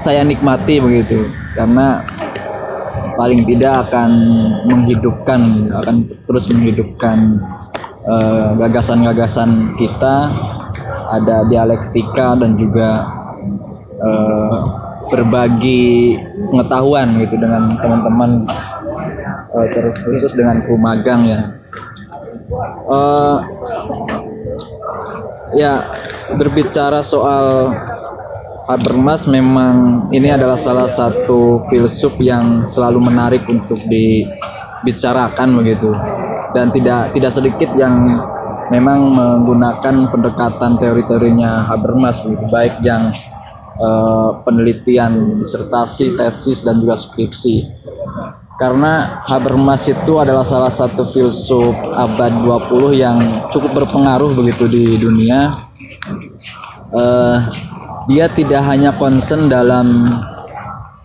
saya nikmati begitu. Karena paling tidak akan menghidupkan akan terus menghidupkan eh, gagasan-gagasan kita. Ada dialektika dan juga eh, berbagi pengetahuan gitu dengan teman-teman eh, terus khusus dengan kru ya. Eh, ya berbicara soal Habermas memang ini adalah salah satu filsuf yang selalu menarik untuk dibicarakan begitu. Dan tidak tidak sedikit yang memang menggunakan pendekatan teori-teorinya Habermas begitu. Baik yang eh, penelitian disertasi tesis dan juga skripsi. Karena Habermas itu adalah salah satu filsuf abad 20 yang cukup berpengaruh begitu di dunia. Eh, dia tidak hanya concern dalam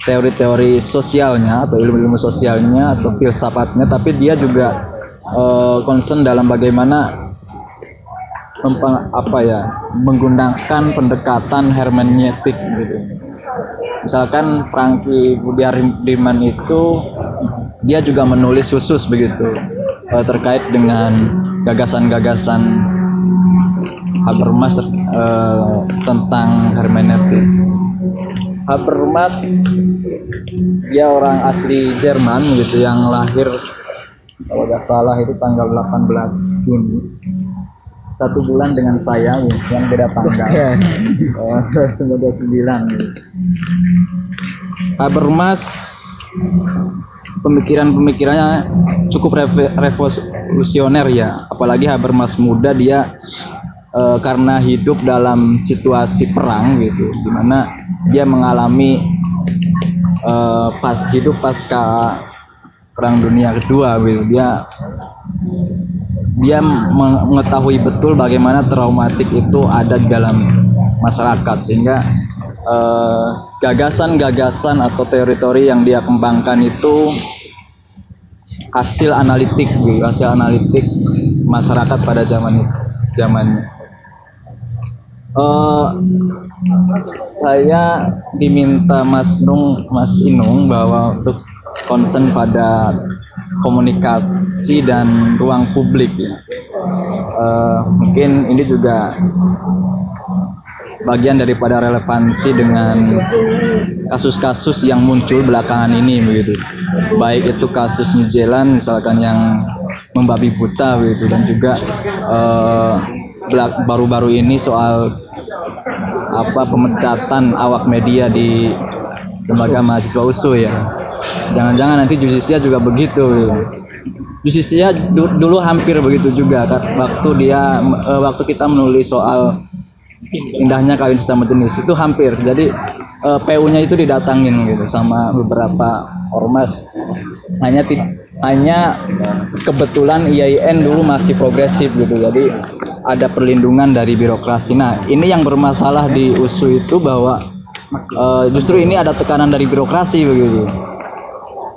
teori-teori sosialnya atau ilmu-ilmu sosialnya atau filsafatnya tapi dia juga eh, concern dalam bagaimana apa ya menggunakan pendekatan hermeneutik gitu. Misalkan Franky Budiarman itu dia juga menulis khusus begitu eh, terkait dengan gagasan-gagasan Habermas ter- eh, tentang hermeneutik. Habermas dia orang asli Jerman gitu yang lahir kalau nggak salah itu tanggal 18 Juni satu bulan dengan saya gitu, yang beda tanggal Eh, 99 gitu. Habermas pemikiran-pemikirannya cukup revo- revolusioner ya apalagi Habermas muda dia eh, karena hidup dalam situasi perang gitu di mana dia mengalami eh, pas hidup pasca perang dunia kedua gitu. Dia dia mengetahui betul bagaimana traumatik itu ada di dalam masyarakat sehingga eh, gagasan-gagasan atau teori-teori yang dia kembangkan itu hasil analitik gitu, hasil analitik masyarakat pada zaman itu zamannya Eh, saya diminta Mas Nung Mas Inung bahwa untuk concern pada komunikasi dan ruang publik ya. Eh, mungkin ini juga bagian daripada relevansi dengan kasus-kasus yang muncul belakangan ini begitu. Baik itu kasus New Zealand misalkan yang membabi buta begitu. Dan juga eh, belak- baru-baru ini soal apa pemecatan awak media di lembaga mahasiswa USU ya. Jangan-jangan nanti Jusisia juga begitu. Jusisia du- dulu hampir begitu juga waktu dia eh, waktu kita menulis soal indahnya kawin sesama jenis. Itu hampir. Jadi eh, PU-nya itu didatangin gitu sama beberapa ormas. Hanya hanya kebetulan IAIN dulu masih progresif gitu. Jadi ada perlindungan dari birokrasi. Nah ini yang bermasalah di USU itu bahwa eh, justru ini ada tekanan dari birokrasi begitu.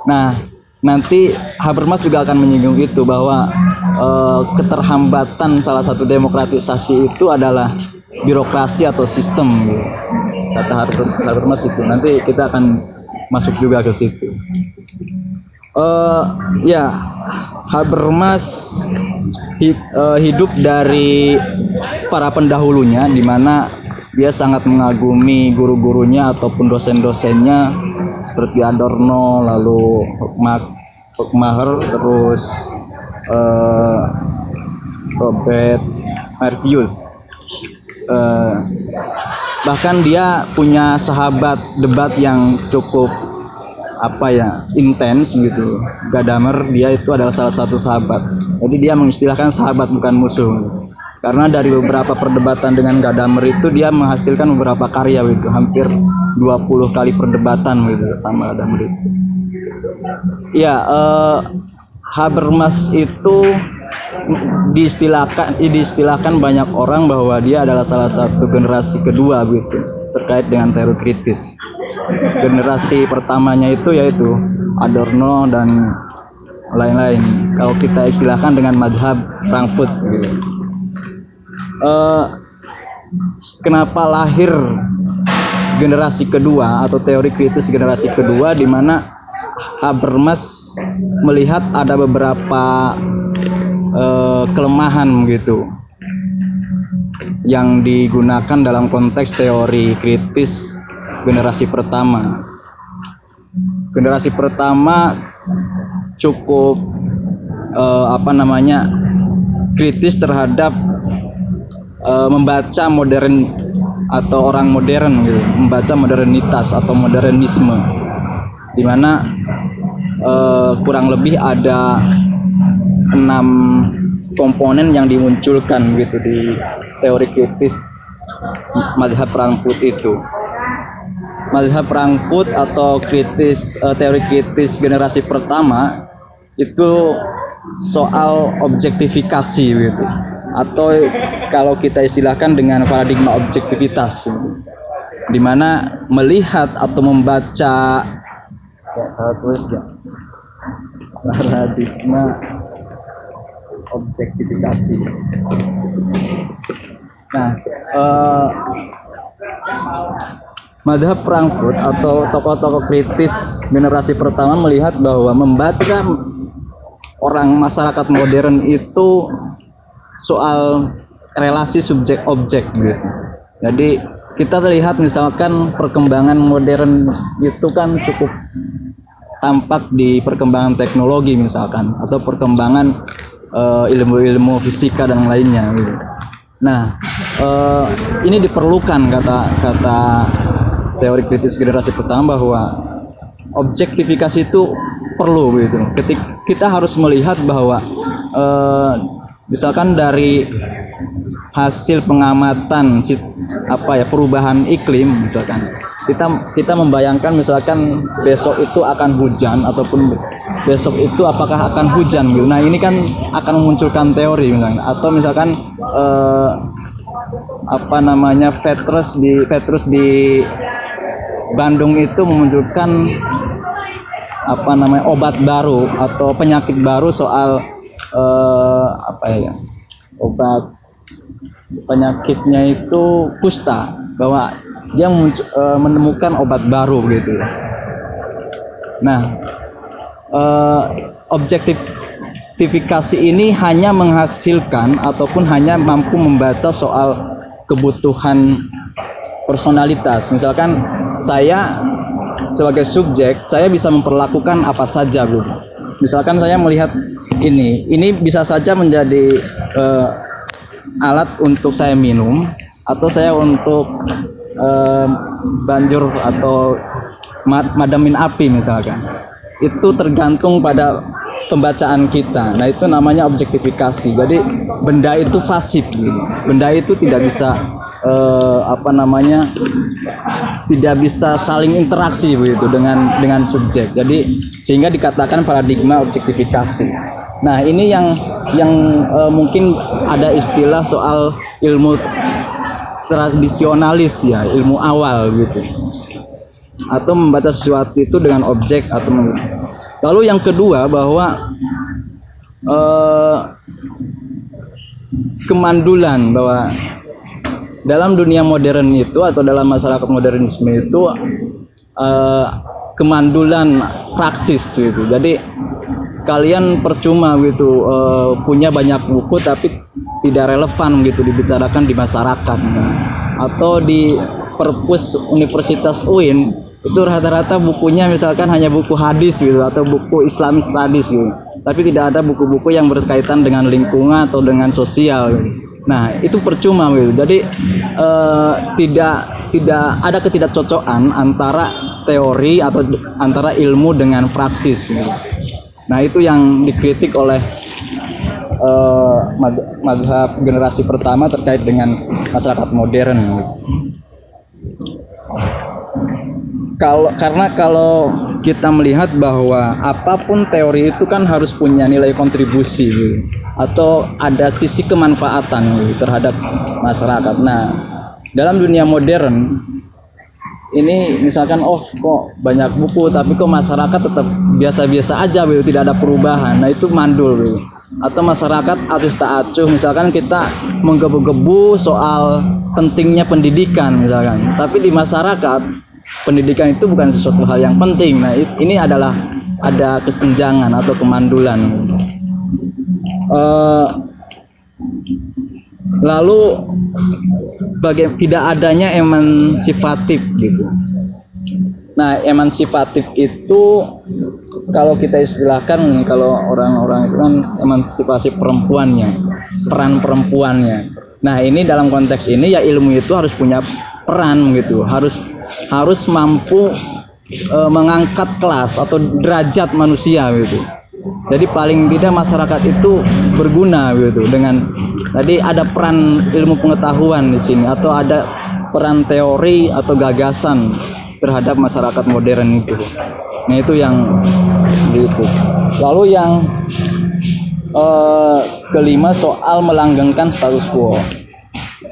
Nah, nanti Habermas juga akan menyinggung itu bahwa eh, keterhambatan salah satu demokratisasi itu adalah birokrasi atau sistem. Kata Haber- Habermas itu. Nanti kita akan masuk juga ke situ. Eh, ya, Habermas hi- eh, hidup dari para pendahulunya, di mana dia sangat mengagumi guru-gurunya ataupun dosen-dosennya seperti Adorno, lalu Hukmacher, terus eh, Robert Martius. Eh, bahkan dia punya sahabat debat yang cukup apa ya intens gitu. Gadamer dia itu adalah salah satu sahabat. Jadi dia mengistilahkan sahabat bukan musuh. Karena dari beberapa perdebatan dengan Gadamer itu dia menghasilkan beberapa karya gitu. Hampir 20 kali perdebatan gitu sama Gadamer itu. Ya eh, Habermas itu diistilahkan diistilahkan banyak orang bahwa dia adalah salah satu generasi kedua gitu terkait dengan teori kritis generasi pertamanya itu yaitu Adorno dan lain-lain kalau kita istilahkan dengan madhab Frankfurt gitu. Eh, kenapa lahir generasi kedua atau teori kritis generasi kedua di mana Habermas melihat ada beberapa uh, kelemahan gitu yang digunakan dalam konteks teori kritis generasi pertama. Generasi pertama cukup uh, apa namanya kritis terhadap uh, membaca modern atau orang modern gitu, membaca modernitas atau modernisme, di mana uh, kurang lebih ada enam komponen yang dimunculkan gitu di teori kritis mazhab Frankfurt itu. Mazhab Frankfurt atau kritis uh, teori kritis generasi pertama itu soal objektifikasi gitu atau kalau kita istilahkan dengan paradigma objektivitas gitu. di mana melihat atau membaca ya paradigma objektifikasi. Nah, uh, Madhab Frankfurt atau tokoh-tokoh kritis generasi pertama melihat bahwa membaca orang masyarakat modern itu soal relasi subjek objek gitu. Jadi kita lihat misalkan perkembangan modern itu kan cukup tampak di perkembangan teknologi misalkan atau perkembangan uh, ilmu-ilmu fisika dan lainnya gitu. Nah, uh, ini diperlukan kata kata teori kritis generasi pertama bahwa objektifikasi itu perlu gitu. Ketika kita harus melihat bahwa uh, misalkan dari hasil pengamatan apa ya perubahan iklim misalkan kita kita membayangkan misalkan besok itu akan hujan ataupun besok itu apakah akan hujan gitu. Nah ini kan akan memunculkan teori misalnya atau misalkan eh, apa namanya Petrus di Petrus di Bandung itu memunculkan apa namanya obat baru atau penyakit baru soal eh, apa ya obat penyakitnya itu kusta bahwa dia eh, menemukan obat baru gitu. Nah, uh, objektifikasi ini hanya menghasilkan ataupun hanya mampu membaca soal kebutuhan personalitas. Misalkan saya sebagai subjek, saya bisa memperlakukan apa saja, Bro. Misalkan saya melihat ini, ini bisa saja menjadi uh, alat untuk saya minum atau saya untuk uh, banjur atau madamin api misalkan itu tergantung pada pembacaan kita. Nah, itu namanya objektifikasi. Jadi benda itu pasif gitu. Benda itu tidak bisa eh, apa namanya? tidak bisa saling interaksi begitu dengan dengan subjek. Jadi sehingga dikatakan paradigma objektifikasi. Nah, ini yang yang eh, mungkin ada istilah soal ilmu tradisionalis ya, ilmu awal gitu. Atau membaca sesuatu itu dengan objek atau lalu yang kedua bahwa eh, kemandulan bahwa dalam dunia modern itu atau dalam masyarakat modernisme itu eh, kemandulan praksis gitu. Jadi kalian percuma gitu eh, punya banyak buku tapi tidak relevan gitu dibicarakan di masyarakat atau di perpus Universitas UIN itu rata-rata bukunya misalkan hanya buku hadis gitu atau buku Islamic Studies gitu tapi tidak ada buku-buku yang berkaitan dengan lingkungan atau dengan sosial gitu. nah itu percuma gitu jadi eh, tidak tidak ada ketidakcocokan antara teori atau antara ilmu dengan praksis gitu. Nah itu yang dikritik oleh eh, madhab generasi pertama terkait dengan masyarakat modern kalau karena kalau kita melihat bahwa apa pun teori itu kan harus punya nilai kontribusi atau ada sisi kemanfaatan terhadap masyarakat. Nah, dalam dunia modern ini misalkan oh kok banyak buku tapi kok masyarakat tetap biasa-biasa aja gitu, tidak ada perubahan. Nah, itu mandul gitu. atau masyarakat acuh tak acuh misalkan kita menggebu-gebu soal pentingnya pendidikan misalkan. Tapi di masyarakat pendidikan itu bukan sesuatu hal yang penting. Nah ini adalah ada kesenjangan atau kemandulan. Uh, lalu baga tidak adanya emansipatif gitu. Nah emansipatif itu kalau kita istilahkan kalau orang-orang itu kan emansipasi perempuannya peran perempuannya. Nah ini dalam konteks ini ya ilmu itu harus punya peran gitu. Harus harus mampu e, mengangkat kelas atau derajat manusia gitu jadi paling tidak masyarakat itu berguna gitu dengan tadi ada peran ilmu pengetahuan di sini atau ada peran teori atau gagasan terhadap masyarakat modern itu. Nah itu yang gitu. Lalu yang eh, kelima soal melanggengkan status quo.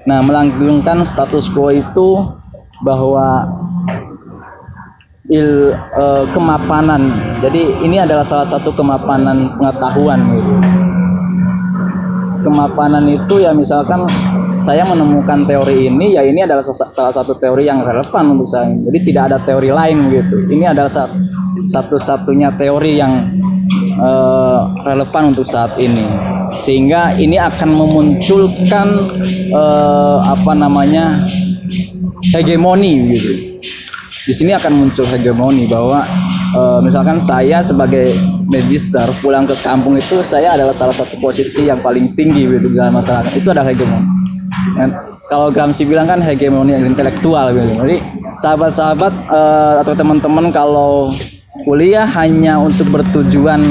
Nah melanggengkan status quo itu bahwa il eh, kemapanan. Jadi ini adalah salah satu kemapanan pengetahuan gitu. Kemapanan itu ya misalkan saya menemukan teori ini ya ini adalah salah satu teori yang relevan untuk saya. Jadi tidak ada teori lain gitu. Ini adalah satu-satunya teori yang uh, relevan untuk saat ini. Sehingga ini akan memunculkan uh, apa namanya hegemoni gitu di sini akan muncul hegemoni bahwa e, misalkan saya sebagai magister pulang ke kampung itu saya adalah salah satu posisi yang paling tinggi gitu dalam masyarakat itu adalah hegemoni. Dan kalau Gramsci bilang kan hegemoni yang intelektual gitu. Jadi sahabat-sahabat e, atau teman-teman kalau kuliah hanya untuk bertujuan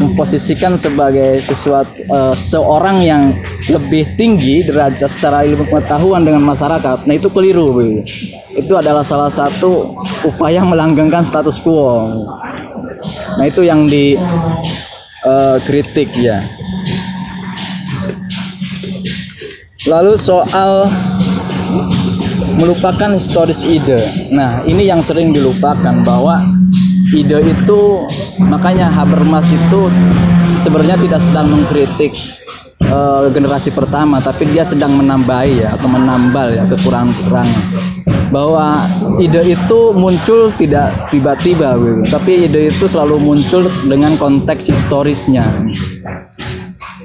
memposisikan sebagai sesuatu uh, seorang yang lebih tinggi derajat secara ilmu pengetahuan dengan masyarakat. Nah itu keliru, Bu. Itu adalah salah satu upaya melanggengkan status quo. Nah itu yang di uh, kritik ya. Lalu soal melupakan historis ide. Nah, ini yang sering dilupakan bahwa ide itu makanya Habermas itu sebenarnya tidak sedang mengkritik uh, generasi pertama tapi dia sedang menambahi ya atau menambal ya kekurangan-kekurangan bahwa ide itu muncul tidak tiba-tiba gitu tapi ide itu selalu muncul dengan konteks historisnya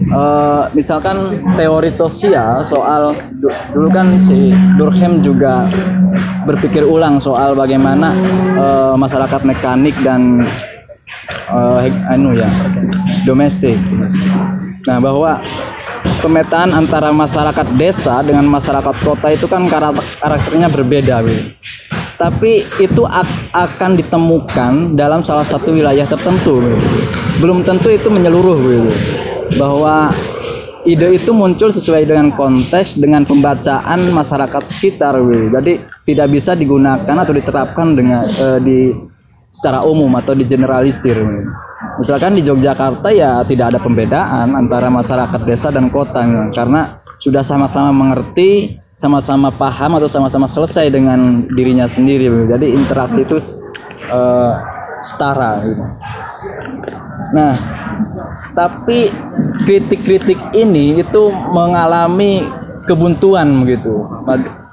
uh, misalkan teori sosial soal dulu kan si Durkheim juga berpikir ulang soal bagaimana uh, masyarakat mekanik dan uh, anu ya domestik. Nah bahwa pemetaan antara masyarakat desa dengan masyarakat kota itu kan karakternya berbeda, gitu. Tapi itu akan ditemukan dalam salah satu wilayah tertentu. Gitu. Belum tentu itu menyeluruh, gitu bahwa ide itu muncul sesuai dengan konteks dengan pembacaan masyarakat sekitar jadi tidak bisa digunakan atau diterapkan dengan uh, di secara umum atau digeneralisir we. misalkan di Yogyakarta ya tidak ada pembedaan antara masyarakat desa dan kota karena sudah sama-sama mengerti sama-sama paham atau sama-sama selesai dengan dirinya sendiri jadi interaksi itu uh, setara gitu. nah tapi kritik-kritik ini itu mengalami kebuntuan begitu.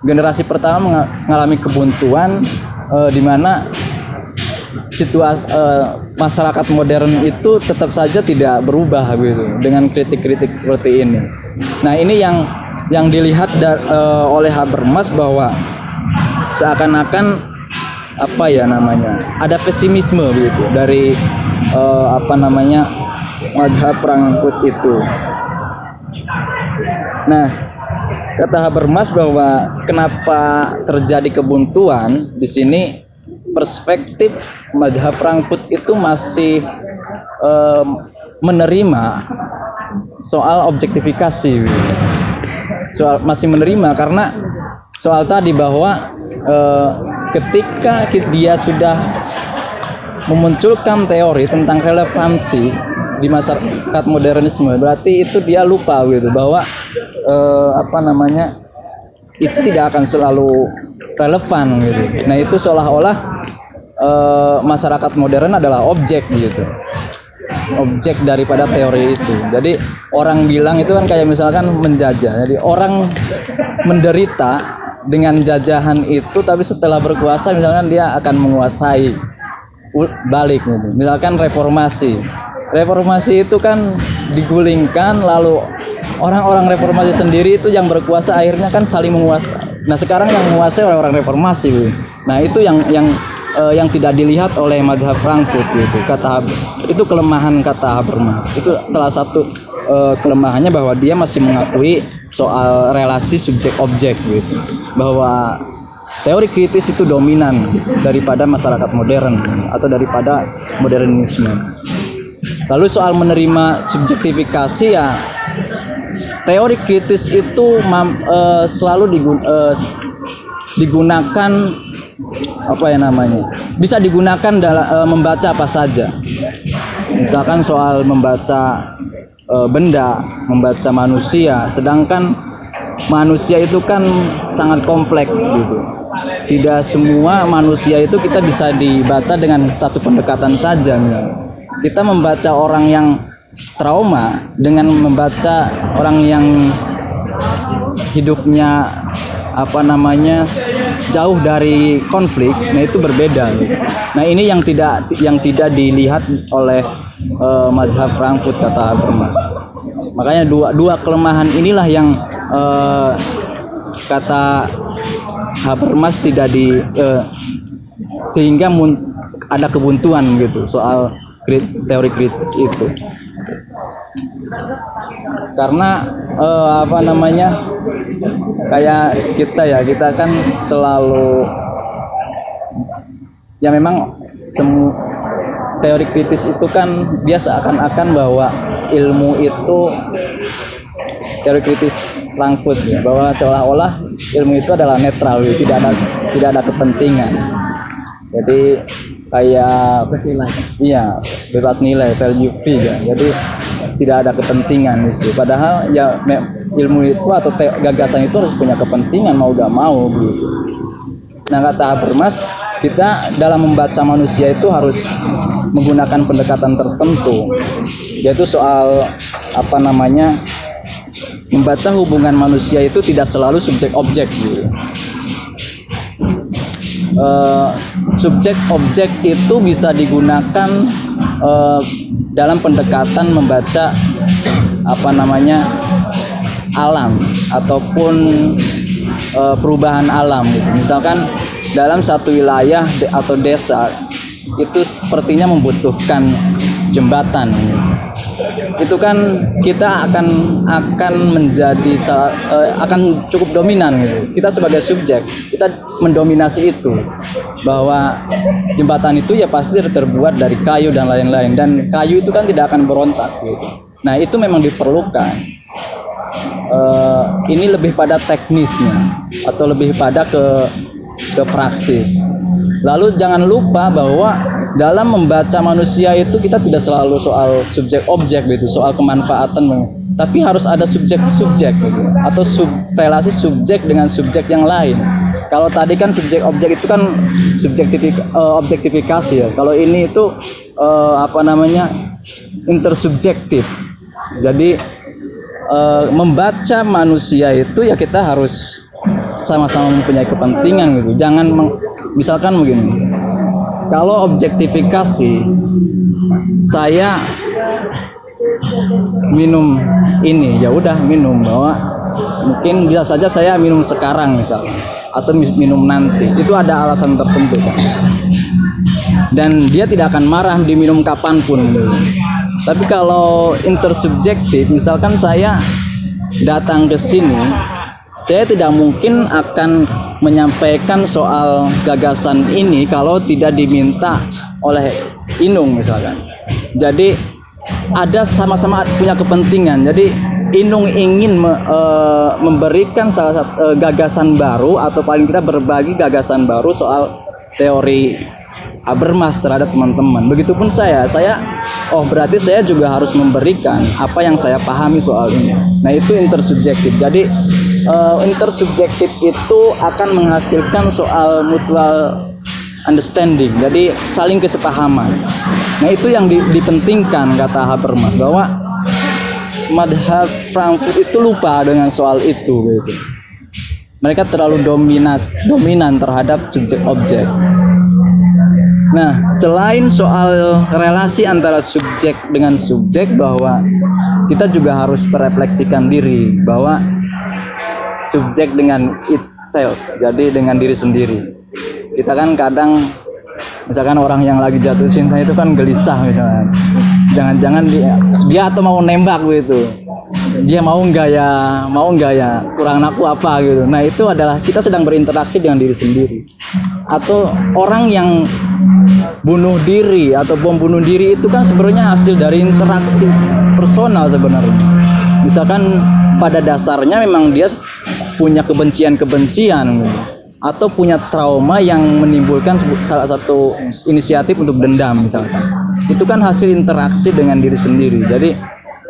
Generasi pertama mengalami kebuntuan uh, di mana situasi uh, masyarakat modern itu tetap saja tidak berubah gitu dengan kritik-kritik seperti ini. Nah, ini yang yang dilihat da, uh, oleh Habermas bahwa seakan-akan apa ya namanya? ada pesimisme gitu dari uh, apa namanya madhab perangkut itu. Nah, kata Habermas bahwa kenapa terjadi kebuntuan di sini perspektif madhab perangkut itu masih um, menerima soal objektifikasi soal masih menerima. Karena soal tadi bahwa uh, ketika dia sudah memunculkan teori tentang relevansi di masyarakat modernisme berarti itu dia lupa gitu bahwa eh, apa namanya itu tidak akan selalu relevan gitu. Nah itu seolah-olah eh, masyarakat modern adalah objek gitu objek daripada teori itu. Jadi orang bilang itu kan kayak misalkan menjajah. Jadi orang menderita dengan jajahan itu tapi setelah berkuasa misalkan dia akan menguasai balik gitu. Misalkan reformasi. Reformasi itu kan digulingkan lalu orang-orang reformasi sendiri itu yang berkuasa akhirnya kan saling menguasai. Nah, sekarang yang menguasai orang-orang reformasi. Nah, itu yang yang uh, yang tidak dilihat oleh madhab Frankfurt gitu kata itu kelemahan kata Habermas itu salah satu uh, kelemahannya bahwa dia masih mengakui soal relasi subjek objek gitu. Bahwa teori kritis itu dominan daripada masyarakat modern atau daripada modernisme. Lalu soal menerima subjektifikasi ya teori kritis itu uh, selalu digun, uh, digunakan apa ya namanya? Bisa digunakan dalam e, membaca apa saja. Misalkan soal membaca e, benda membaca manusia. Sedangkan manusia itu kan sangat kompleks gitu. Tidak semua manusia itu kita bisa dibaca dengan satu pendekatan saja. Kita membaca orang yang trauma dengan membaca orang yang hidupnya apa namanya jauh dari konflik nah itu berbeda. Nah ini yang tidak yang tidak dilihat oleh uh, madhab Frankfurt kata Habermas makanya dua dua kelemahan inilah yang uh, kata Habermas tidak di uh, sehingga ada kebuntuan gitu soal teori kritis itu karena uh, apa namanya kayak kita ya kita kan selalu ya memang semu teori kritis itu kan biasa akan-akan bahwa ilmu itu teori kritis Frankfurt ya bahwa seolah-olah ilmu itu adalah netral tidak ada tidak ada kepentingan. Jadi kayak bebas nilai. iya bebas nilai value free ya. Jadi tidak ada kepentingan itu padahal ya ilmu itu atau gagasan itu harus punya kepentingan mau gak mau gitu. Nah kata Habermas kita dalam membaca manusia itu harus menggunakan pendekatan tertentu. Yaitu soal apa namanya membaca hubungan manusia itu tidak selalu subjek objek gitu. Uh, subjek objek itu bisa digunakan uh, dalam pendekatan membaca apa namanya alam ataupun e, perubahan alam gitu. Misalkan dalam satu wilayah atau desa itu sepertinya membutuhkan jembatan. Itu kan kita akan akan menjadi e, akan cukup dominan gitu. Kita sebagai subjek kita mendominasi itu bahwa jembatan itu ya pasti terbuat dari kayu dan lain-lain dan kayu itu kan tidak akan berontak gitu. Nah, itu memang diperlukan uh, ini lebih pada teknisnya atau lebih pada ke ke praksis. Lalu jangan lupa bahwa dalam membaca manusia itu kita tidak selalu soal subjek objek gitu, soal kemanfaatan, tapi harus ada subjek-subjek gitu, atau sub, relasi subjek dengan subjek yang lain. Kalau tadi kan subjek objek itu kan subjektifik uh, objektifikasi ya. Kalau ini itu uh, apa namanya intersubjektif. Jadi uh, membaca manusia itu ya kita harus sama-sama mempunyai kepentingan gitu. Jangan misalkan begini. Kalau objektifikasi saya minum ini ya udah minum bahwa mungkin bisa saja saya minum sekarang misalnya atau minum nanti. Itu ada alasan tertentu kan dan dia tidak akan marah diminum kapan pun. Tapi kalau intersubjektif, misalkan saya datang ke sini, saya tidak mungkin akan menyampaikan soal gagasan ini kalau tidak diminta oleh Inung misalkan. Jadi ada sama-sama punya kepentingan. Jadi Inung ingin me, e, memberikan salah satu e, gagasan baru atau paling tidak berbagi gagasan baru soal teori Habermas terhadap teman-teman. Begitupun saya, saya oh berarti saya juga harus memberikan apa yang saya pahami soal ini. Nah, itu intersubjektif. Jadi uh, intersubjektif itu akan menghasilkan soal mutual understanding, jadi saling kesepahaman. Nah itu yang di, dipentingkan kata Habermas bahwa madhab Frankfurt itu lupa dengan soal itu gitu. Mereka terlalu dominas, dominan terhadap subjek objek. Nah, selain soal relasi antara subjek dengan subjek bahwa kita juga harus merefleksikan diri bahwa subjek dengan itself, jadi dengan diri sendiri. Kita kan kadang misalkan orang yang lagi jatuh cinta itu kan gelisah misalnya. Jangan-jangan dia dia atau mau nembak gitu. Dia mau enggak ya, mau enggak ya, kurang aku apa gitu. Nah, itu adalah kita sedang berinteraksi dengan diri sendiri. Atau orang yang bunuh diri atau bom bunuh diri itu kan sebenarnya hasil dari interaksi personal sebenarnya. Misalkan pada dasarnya memang dia punya kebencian-kebencian atau punya trauma yang menimbulkan salah satu inisiatif untuk dendam misalkan. Itu kan hasil interaksi dengan diri sendiri. Jadi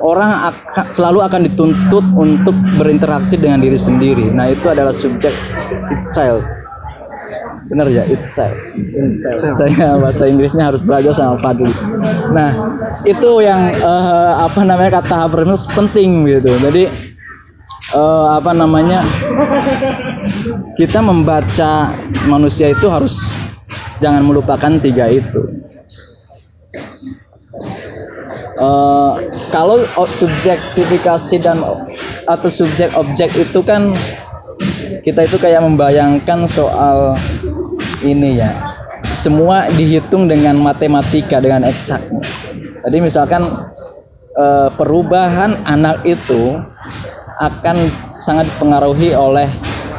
orang akan, selalu akan dituntut untuk berinteraksi dengan diri sendiri. Nah, itu adalah subjek itself. Benar ya, itself. itself. Saya bahasa Inggrisnya harus belajar sama Fadli. Nah, itu yang uh, apa namanya kata Habermas penting gitu. Jadi uh, apa namanya kita membaca manusia itu harus jangan melupakan tiga itu uh, kalau subjektifikasi dan atau subjek objek itu kan kita itu kayak membayangkan soal ini ya semua dihitung dengan matematika dengan eksak jadi misalkan uh, perubahan anak itu akan sangat dipengaruhi oleh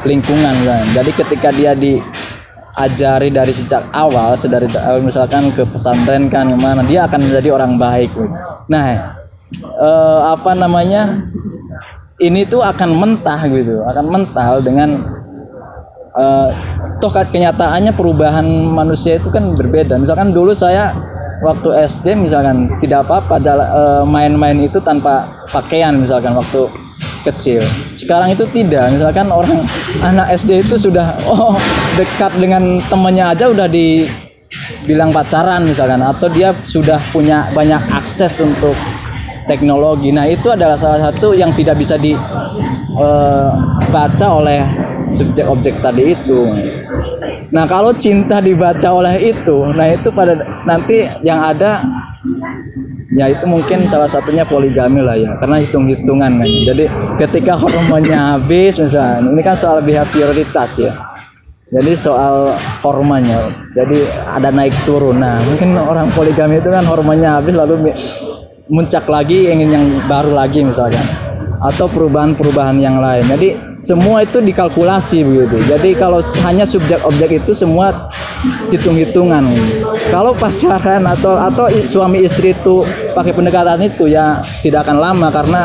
lingkungan kan. Jadi ketika dia diajari dari sejak awal, sedari misalkan ke pesantren kan gimana, dia akan menjadi orang baik. Nah, eh, apa namanya? Ini tuh akan mentah gitu, akan mental dengan eh, toh kenyataannya perubahan manusia itu kan berbeda. Misalkan dulu saya waktu SD misalkan tidak apa-apa eh, main-main itu tanpa pakaian misalkan waktu kecil. Sekarang itu tidak. Misalkan orang anak SD itu sudah oh dekat dengan temannya aja udah dibilang pacaran misalkan atau dia sudah punya banyak akses untuk teknologi. Nah, itu adalah salah satu yang tidak bisa dibaca uh, oleh subjek objek tadi itu. Nah, kalau cinta dibaca oleh itu, nah itu pada nanti yang ada ya itu mungkin salah satunya poligami lah ya karena hitung-hitungan kan. Jadi ketika hormonnya habis misalnya ini kan soal behavioritas ya. Jadi soal hormonnya jadi ada naik turun. Nah mungkin orang poligami itu kan hormonnya habis lalu muncak lagi ingin yang baru lagi misalkan. Atau perubahan-perubahan yang lain. Jadi semua itu dikalkulasi begitu. Jadi kalau hanya subjek objek itu semua hitung-hitungan. Kalau pacaran atau atau suami istri itu pakai pendekatan itu ya tidak akan lama karena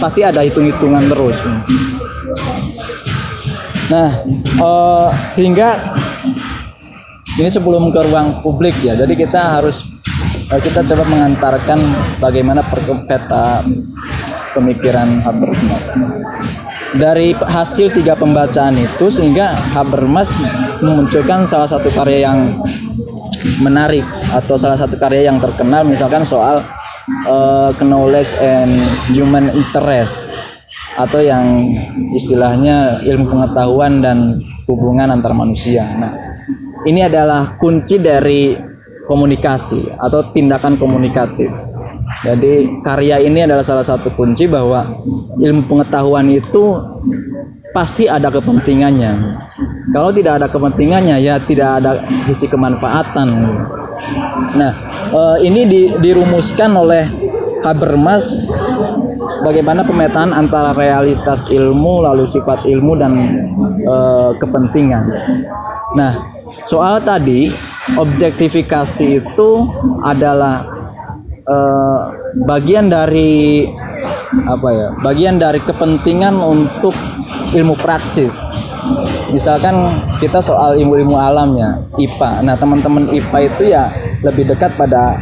pasti ada hitung-hitungan terus. Nah, uh, sehingga ini sebelum ke ruang publik ya. Jadi kita harus uh, kita coba mengantarkan bagaimana peta pemikiran Habermas dari hasil tiga pembacaan itu sehingga Habermas memunculkan salah satu karya yang menarik atau salah satu karya yang terkenal misalkan soal uh, knowledge and human interest atau yang istilahnya ilmu pengetahuan dan hubungan antar manusia. Nah, ini adalah kunci dari komunikasi atau tindakan komunikatif. Jadi karya ini adalah salah satu kunci bahwa ilmu pengetahuan itu pasti ada kepentingannya. Kalau tidak ada kepentingannya ya tidak ada sisi kemanfaatan. Nah, eh, ini di, dirumuskan oleh Habermas bagaimana pemetaan antara realitas ilmu lalu sifat ilmu dan eh, kepentingan. Nah, soal tadi objektifikasi itu adalah uh, bagian dari apa ya bagian dari kepentingan untuk ilmu praksis. Misalkan kita soal ilmu-ilmu alam ya IPA nah teman-teman IPA itu ya lebih dekat pada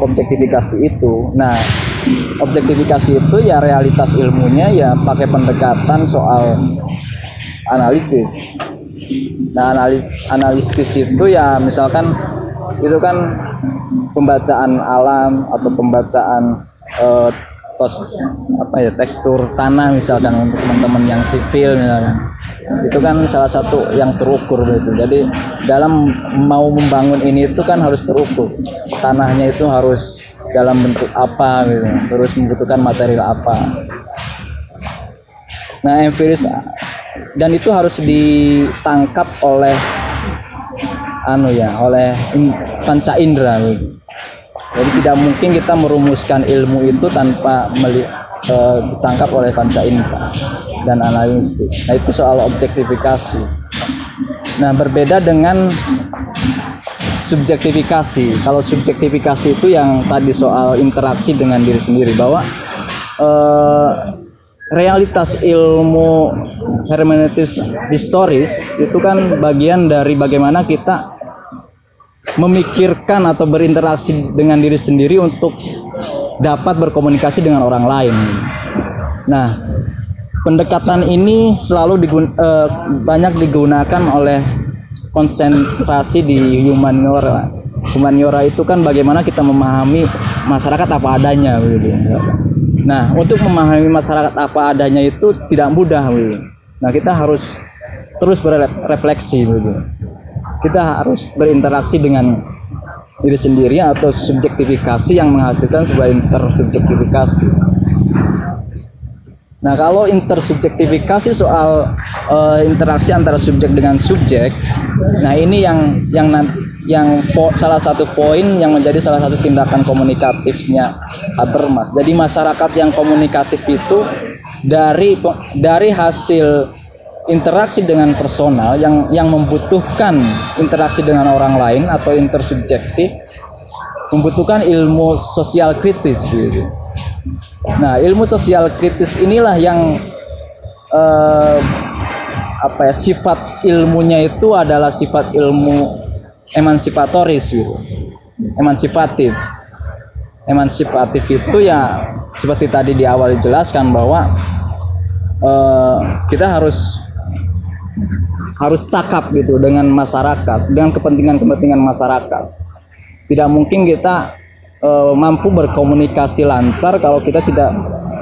objektifikasi itu. Nah objektifikasi itu ya realitas ilmunya ya pakai pendekatan soal analitis. Nah, analis analisis itu ya misalkan itu kan pembacaan alam atau pembacaan uh, tos apa ya tekstur tanah misalkan untuk teman-teman yang sipil misalkan itu kan salah satu yang terukur gitu. Jadi dalam mau membangun ini itu kan harus terukur. Tanahnya itu harus dalam bentuk apa gitu. Terus membutuhkan material apa. Nah empiris dan itu harus ditangkap oleh anu ya oleh panca indera jadi tidak mungkin kita merumuskan ilmu itu tanpa melihat uh, ditangkap oleh panca indera dan analisis. Nah itu soal objektifikasi. Nah berbeda dengan subjektifikasi. Kalau subjektifikasi itu yang tadi soal interaksi dengan diri sendiri bahwa uh, realitas ilmu hermeneutis historis itu kan bagian dari bagaimana kita memikirkan atau berinteraksi dengan diri sendiri untuk dapat berkomunikasi dengan orang lain. Nah, pendekatan ini selalu digun uh, banyak digunakan oleh konsentrasi di humaniora. Humaniora itu kan bagaimana kita memahami masyarakat apa adanya begitu. Nah, untuk memahami masyarakat apa adanya itu tidak mudah, begitu. Nah, kita harus terus berefleksi, begitu. Kita harus berinteraksi dengan diri sendiri atau subjektifikasi yang menghasilkan sebuah intersubjektifikasi. Nah, kalau intersubjektifikasi soal uh, interaksi antara subjek dengan subjek, nah ini yang yang yang po, salah satu poin yang menjadi salah satu tindakan komunikatifnya Habermas. Jadi masyarakat yang komunikatif itu dari dari hasil interaksi dengan personal yang yang membutuhkan interaksi dengan orang lain atau intersubjektif membutuhkan ilmu sosial kritis gitu. Nah, ilmu sosial kritis inilah yang eh, apa ya sifat ilmunya itu adalah sifat ilmu emansipatoris gitu emansipatif emansipatif itu ya seperti tadi di awal dijelaskan bahwa uh, kita harus harus cakap gitu dengan masyarakat dengan kepentingan-kepentingan masyarakat tidak mungkin kita uh, mampu berkomunikasi lancar kalau kita tidak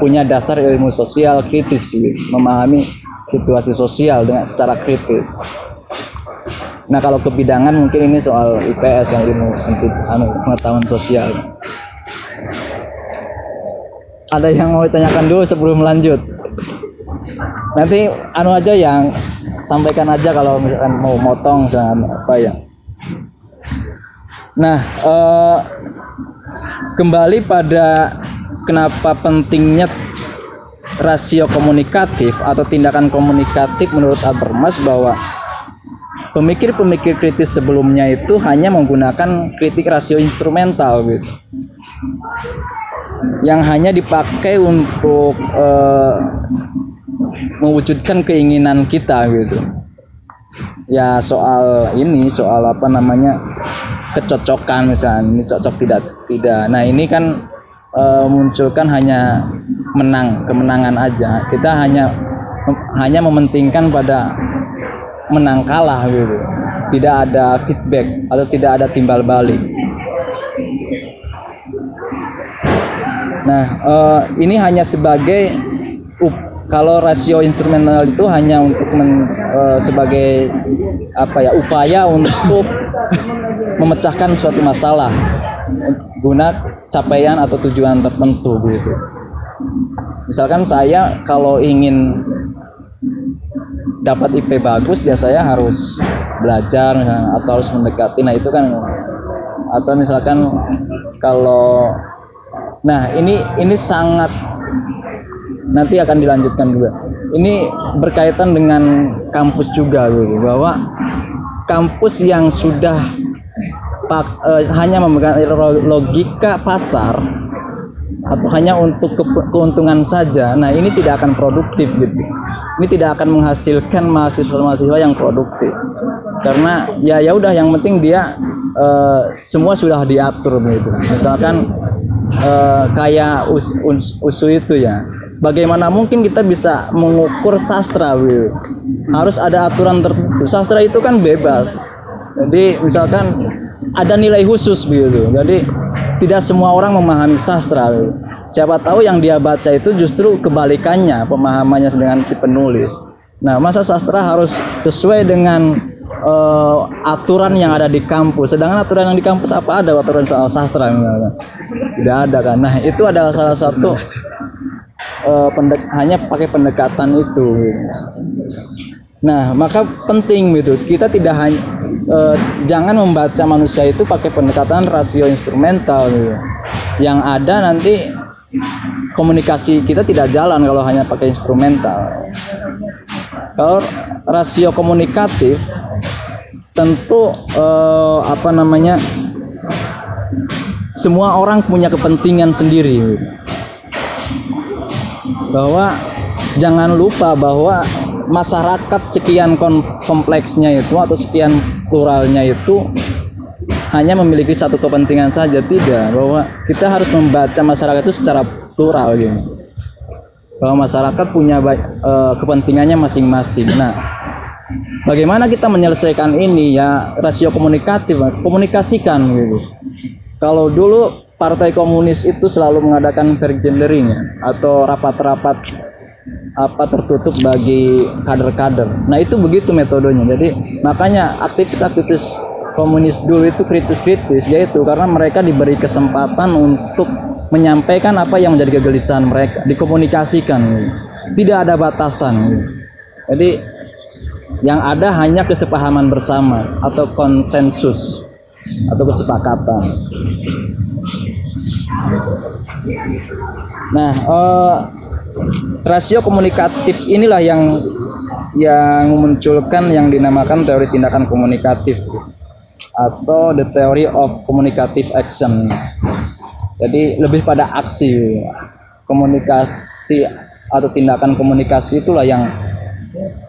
punya dasar ilmu sosial kritis gitu, memahami situasi sosial dengan secara kritis Nah kalau kebidangan mungkin ini soal IPS yang ilmu anu, pengetahuan sosial. Ada yang mau ditanyakan dulu sebelum lanjut? Nanti anu aja yang sampaikan aja kalau misalkan mau motong jangan apa ya. Nah eh, kembali pada kenapa pentingnya rasio komunikatif atau tindakan komunikatif menurut Habermas bahwa pemikir-pemikir kritis sebelumnya itu hanya menggunakan kritik rasio instrumental gitu yang hanya dipakai untuk uh, mewujudkan keinginan kita gitu. Ya soal ini soal apa namanya kecocokan misalnya ini cocok tidak tidak. Nah ini kan uh, munculkan hanya menang kemenangan aja. Kita hanya hanya mementingkan pada menang kalah gitu. Tidak ada feedback atau tidak ada timbal balik. Nah uh, ini hanya sebagai kalau rasio instrumental itu hanya untuk men, uh, sebagai apa ya upaya untuk memecahkan suatu masalah guna capaian atau tujuan tertentu gitu. Misalkan saya kalau ingin dapat IP bagus ya saya harus belajar atau harus mendekati. Nah itu kan atau misalkan kalau nah ini ini sangat nanti akan dilanjutkan juga. Ini berkaitan dengan kampus juga gitu bahwa kampus yang sudah pak, eh, hanya memegang logika pasar atau hanya untuk ke keuntungan saja nah ini tidak akan produktif gitu. Ini tidak akan menghasilkan mahasiswa-mahasiswa yang produktif. Karena ya ya udah yang penting dia uh, semua sudah diatur begitu misalkan uh, kayak us, us, usu itu ya bagaimana mungkin kita bisa mengukur sastra harus ada aturan tertentu sastra itu kan bebas jadi misalkan ada nilai khusus begitu jadi tidak semua orang memahami sastra siapa tahu yang dia baca itu justru kebalikannya pemahamannya dengan si penulis nah masa sastra harus sesuai dengan uh, aturan yang ada di kampus. Sedangkan aturan yang di kampus apa ada aturan soal sastra? Tidak ada kan. Nah, itu adalah salah satu uh, pendek hanya pakai pendekatan itu. Nah, maka penting gitu. Kita tidak hanya uh, jangan membaca manusia itu pakai pendekatan rasio instrumental gitu. Yang ada nanti komunikasi kita tidak jalan kalau hanya pakai instrumental. Kalau rasio komunikatif tentu eh, apa namanya semua orang punya kepentingan sendiri bahwa jangan lupa bahwa masyarakat sekian kompleksnya itu atau sekian pluralnya itu hanya memiliki satu kepentingan saja tidak. Bahwa kita harus membaca masyarakat itu secara plural gitu. Bahwa masyarakat punya uh, kepentingannya masing-masing. Nah Bagaimana kita menyelesaikan ini? Ya rasio komunikatif, komunikasikan gitu. Kalau dulu Partai Komunis itu selalu mengadakan gerrymandering ya, atau rapat-rapat apa tertutup bagi kader-kader. Nah itu begitu metodenya. Jadi makanya aktivis-aktivis komunis dulu itu kritis-kritis yaitu karena mereka diberi kesempatan untuk menyampaikan apa yang menjadi kegelisahan mereka, dikomunikasikan. Tidak ada batasan. Jadi yang ada hanya kesepahaman bersama atau konsensus atau kesepakatan. Nah, uh, rasio komunikatif inilah yang yang memunculkan yang dinamakan teori tindakan komunikatif atau the theory of communicative action. Jadi lebih pada aksi komunikasi atau tindakan komunikasi itulah yang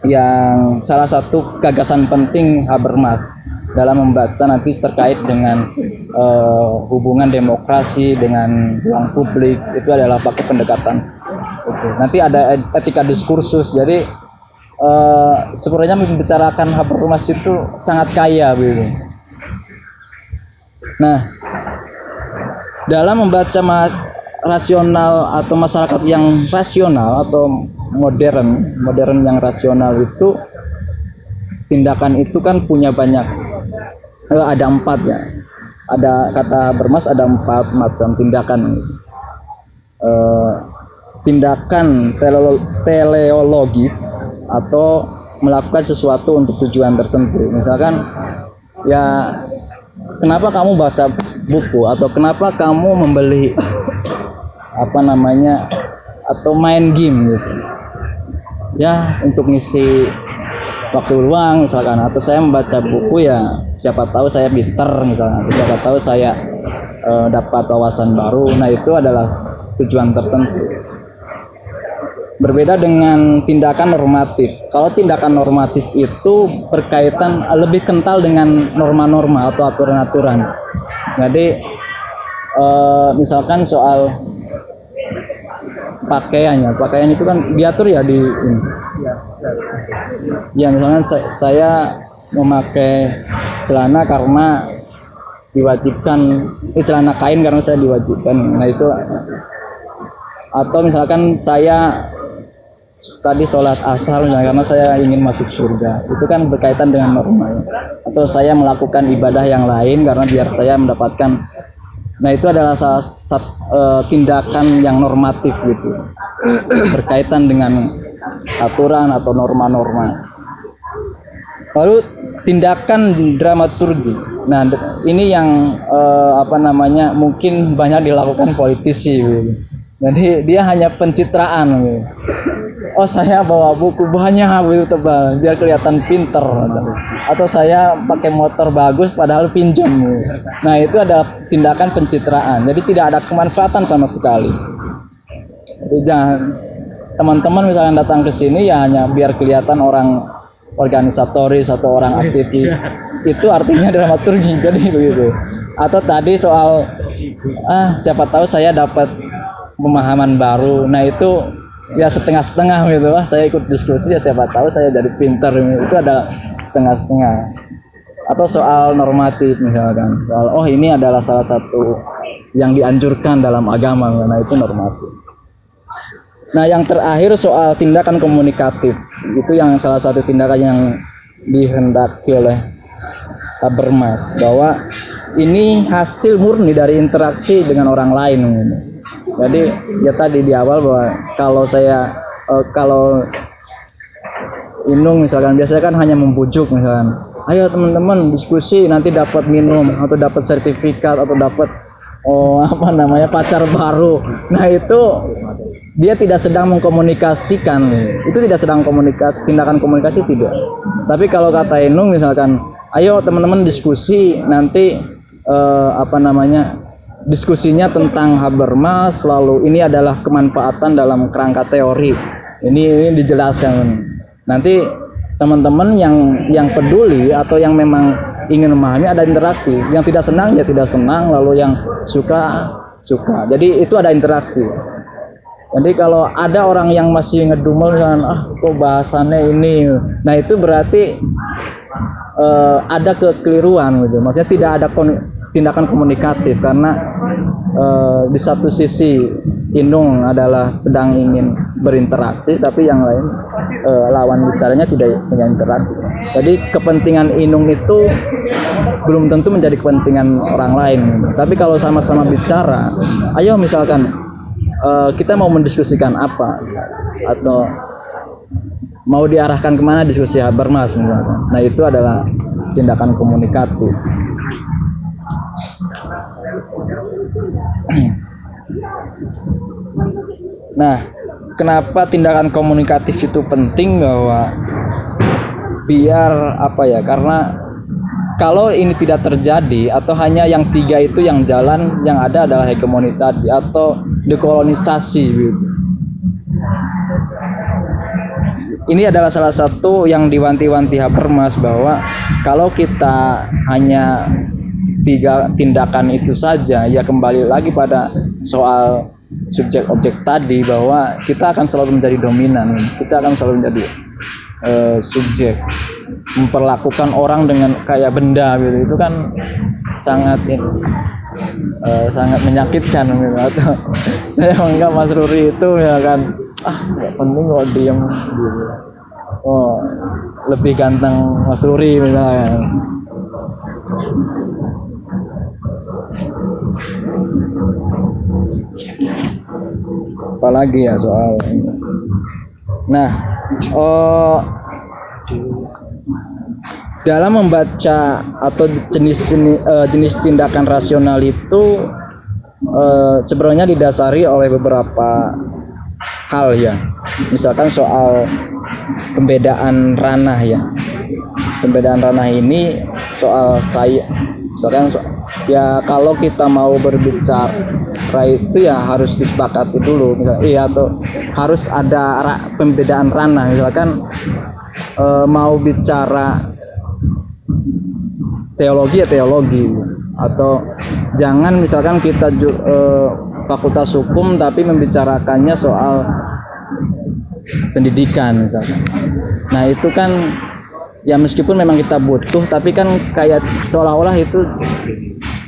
yang salah satu gagasan penting Habermas dalam membaca nanti terkait dengan uh, hubungan demokrasi dengan ruang publik itu adalah pakai pendekatan itu. Nanti ada etika diskursus. Jadi uh, sebenarnya membicarakan Habermas itu sangat kaya begitu. Nah, dalam membaca rasional atau masyarakat yang rasional atau modern modern yang rasional itu tindakan itu kan punya banyak eh, ada empat ya. Ada kata bermas ada empat macam tindakan. Eh, tindakan teleologis atau melakukan sesuatu untuk tujuan tertentu. Misalkan ya kenapa kamu baca buku atau kenapa kamu membeli apa namanya atau main game gitu? Ya untuk ngisi waktu luang misalkan. Atau saya membaca buku ya siapa tahu saya pinter misalnya atau siapa tahu saya e, dapat wawasan baru. Nah itu adalah tujuan tertentu. Berbeda dengan tindakan normatif. Kalau tindakan normatif itu berkaitan lebih kental dengan norma-norma atau aturan-aturan. Jadi e, misalkan soal pakaiannya. Pakaian itu kan diatur ya di ini. Ya misalnya saya memakai celana karena diwajibkan ini celana kain karena saya diwajibkan. Nah itu atau misalkan saya tadi sholat asar karena saya ingin masuk surga. Itu kan berkaitan dengan norma. Atau saya melakukan ibadah yang lain karena biar saya mendapatkan. Nah itu adalah salah satu uh, tindakan yang normatif gitu. Berkaitan dengan aturan atau norma-norma. Lalu tindakan dramaturgi. Nah ini yang uh, apa namanya mungkin banyak dilakukan politisi. Gitu. Jadi dia hanya pencitraan. Gitu oh saya bawa buku banyak itu tebal biar kelihatan pinter atau saya pakai motor bagus padahal pinjam nah itu adalah tindakan pencitraan jadi tidak ada kemanfaatan sama sekali jadi jangan teman-teman misalnya datang ke sini ya hanya biar kelihatan orang organisatoris atau orang aktivis itu artinya dramaturgi jadi begitu. Atau tadi soal ah siapa tahu saya dapat pemahaman baru. Nah itu ya setengah-setengah gitu. Lah saya ikut diskusi ya siapa tahu saya jadi pinter. Itu ada setengah-setengah. Atau soal normatif misalkan. Soal oh ini adalah salah satu yang dianjurkan dalam agama. Nah itu normatif nah yang terakhir soal tindakan komunikatif. Itu yang salah satu tindakan yang dihendaki oleh Habermas bahwa ini hasil murni dari interaksi dengan orang lain jadi ya tadi di awal bahwa kalau saya uh, kalau Inung misalkan biasanya kan hanya membujuk misalkan ayo teman-teman diskusi nanti dapat minum atau dapat sertifikat atau dapat oh apa namanya pacar baru. Nah itu dia tidak sedang mengkomunikasikan. Itu tidak sedang komunikasi tindakan komunikasi tidak. Tapi kalau kata Inung misalkan ayo teman-teman diskusi nanti eh, apa namanya diskusinya tentang Habermas lalu ini adalah kemanfaatan dalam kerangka teori. Ini, ini dijelaskan. Nanti teman-teman yang yang peduli atau yang memang ingin memahami ada interaksi. Yang tidak senang ya tidak senang. Lalu yang suka suka. Jadi itu ada interaksi jadi kalau ada orang yang masih ngedumel dengan ah kok bahasannya ini? Nah itu berarti uh, ada kekeliruan gitu. Maksudnya tidak ada tindakan komunikatif karena uh, di satu sisi Inung adalah sedang ingin berinteraksi tapi yang lain uh, lawan bicaranya tidak punya interaksi. Jadi kepentingan Inung itu belum tentu menjadi kepentingan orang lain. Tapi kalau sama-sama bicara ayo misalkan uh, kita mau mendiskusikan apa? Atau mau diarahkan ke mana diskusi Habermas misalkan nah itu adalah tindakan komunikatif. Nah, kenapa tindakan komunikatif itu penting bahwa biar apa ya? Karena kalau ini tidak terjadi atau hanya yang tiga itu yang jalan, yang ada adalah hegemoni tadi atau dekolonisasi gitu. Ini adalah salah satu yang diwanti-wanti Habermas bahwa kalau kita hanya tiga tindakan itu saja ya kembali lagi pada soal subjek objek tadi bahwa kita akan selalu menjadi dominan kita akan selalu menjadi uh, subjek memperlakukan orang dengan kayak benda gitu. Itu kan sangat uh, sangat menyakitkan gitu. Atau saya menganggap Mas Ruri itu ya kan ah nggak penting kok diem. Gitu oh lebih ganteng Mas Ruri misalnya. Apalagi ya soal nah oh dalam membaca atau jenis jenis, uh, jenis tindakan rasional itu uh, sebenarnya didasari oleh beberapa hal ya. Misalkan soal pembedaan ranah ya. Pembedaan ranah ini soal saya misalkan so, ya kalau kita mau berbicara itu ya harus disepakati dulu. Misalnya iya atau harus ada ra, pembedaan ranah. Misalkan e, mau bicara teologi ya teologi. Atau jangan misalkan kita e, fakultas hukum tapi membicarakannya soal pendidikan misalkan. Nah itu kan ya meskipun memang kita butuh tapi kan kayak seolah-olah itu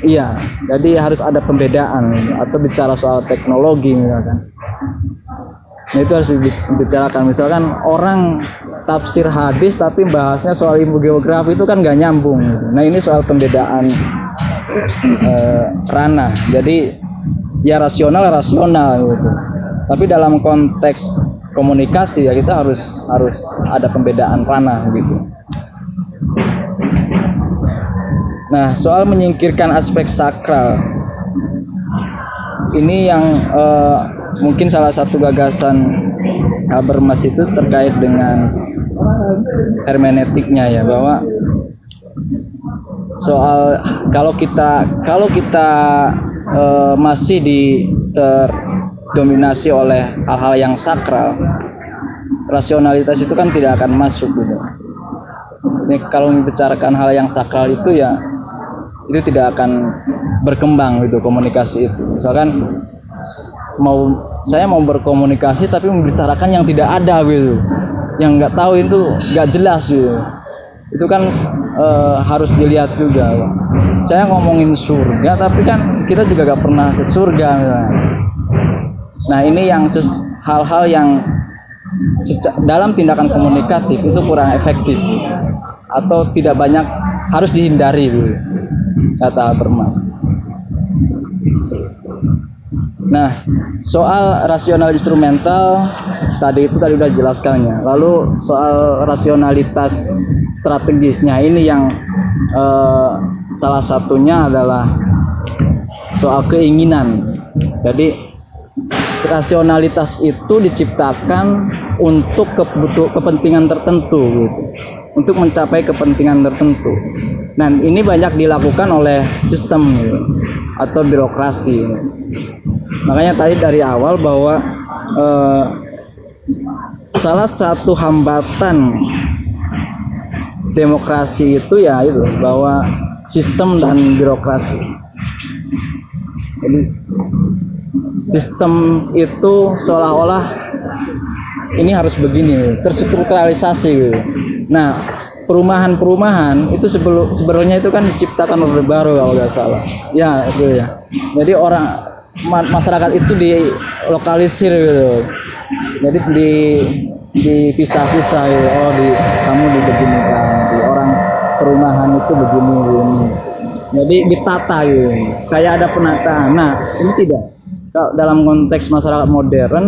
iya jadi harus ada pembedaan atau bicara soal teknologi misalkan. Nah itu harus dibicarakan. Misalkan orang tafsir hadis tapi bahasnya soal ilmu geografi itu kan nggak nyambung. Nah ini soal pembedaan eh, ranah jadi ya rasional rasional gitu. Tapi dalam konteks komunikasi ya kita harus harus ada pembedaan ranah gitu. Nah, soal menyingkirkan aspek sakral. Ini yang uh, mungkin salah satu gagasan Habermas itu terkait dengan hermeneutiknya ya bahwa soal kalau kita kalau kita uh, masih di terdominasi oleh hal-hal yang sakral rasionalitas itu kan tidak akan masuk gitu. Ini kalau membicarakan hal yang sakral itu ya itu tidak akan berkembang gitu komunikasi itu misalkan mau saya mau berkomunikasi tapi membicarakan yang tidak ada gitu yang nggak tahu itu nggak jelas gitu itu kan uh, harus dilihat juga. Saya ngomongin surga tapi kan kita juga gak pernah ke surga misalnya. nah ini yang hal-hal yang dalam tindakan komunikatif itu kurang efektif atau tidak banyak harus dihindari gitu, kata Bermas Nah, soal rasional instrumental tadi itu tadi udah jelaskannya. Lalu soal rasionalitas strategisnya ini yang eh, salah satunya adalah soal keinginan. Jadi rasionalitas itu diciptakan untuk kebutuh kepentingan tertentu gitu. Untuk mencapai kepentingan tertentu. Dan ini banyak dilakukan oleh sistem atau birokrasi. Makanya tadi dari awal bahwa eh, salah satu hambatan demokrasi itu ya itu bahwa sistem dan birokrasi. Jadi sistem itu seolah-olah ini harus begini, terstrukturalisasi gitu. Nah, perumahan-perumahan itu sebelum sebenarnya itu kan diciptakan orde baru kalau nggak salah. Ya, itu ya. Jadi orang masyarakat itu dilokalisir gitu jadi di dipisah-pisah gitu. oh di kamu di begini kan di orang perumahan itu begini begini jadi ditata gitu kayak ada penataan nah ini tidak dalam konteks masyarakat modern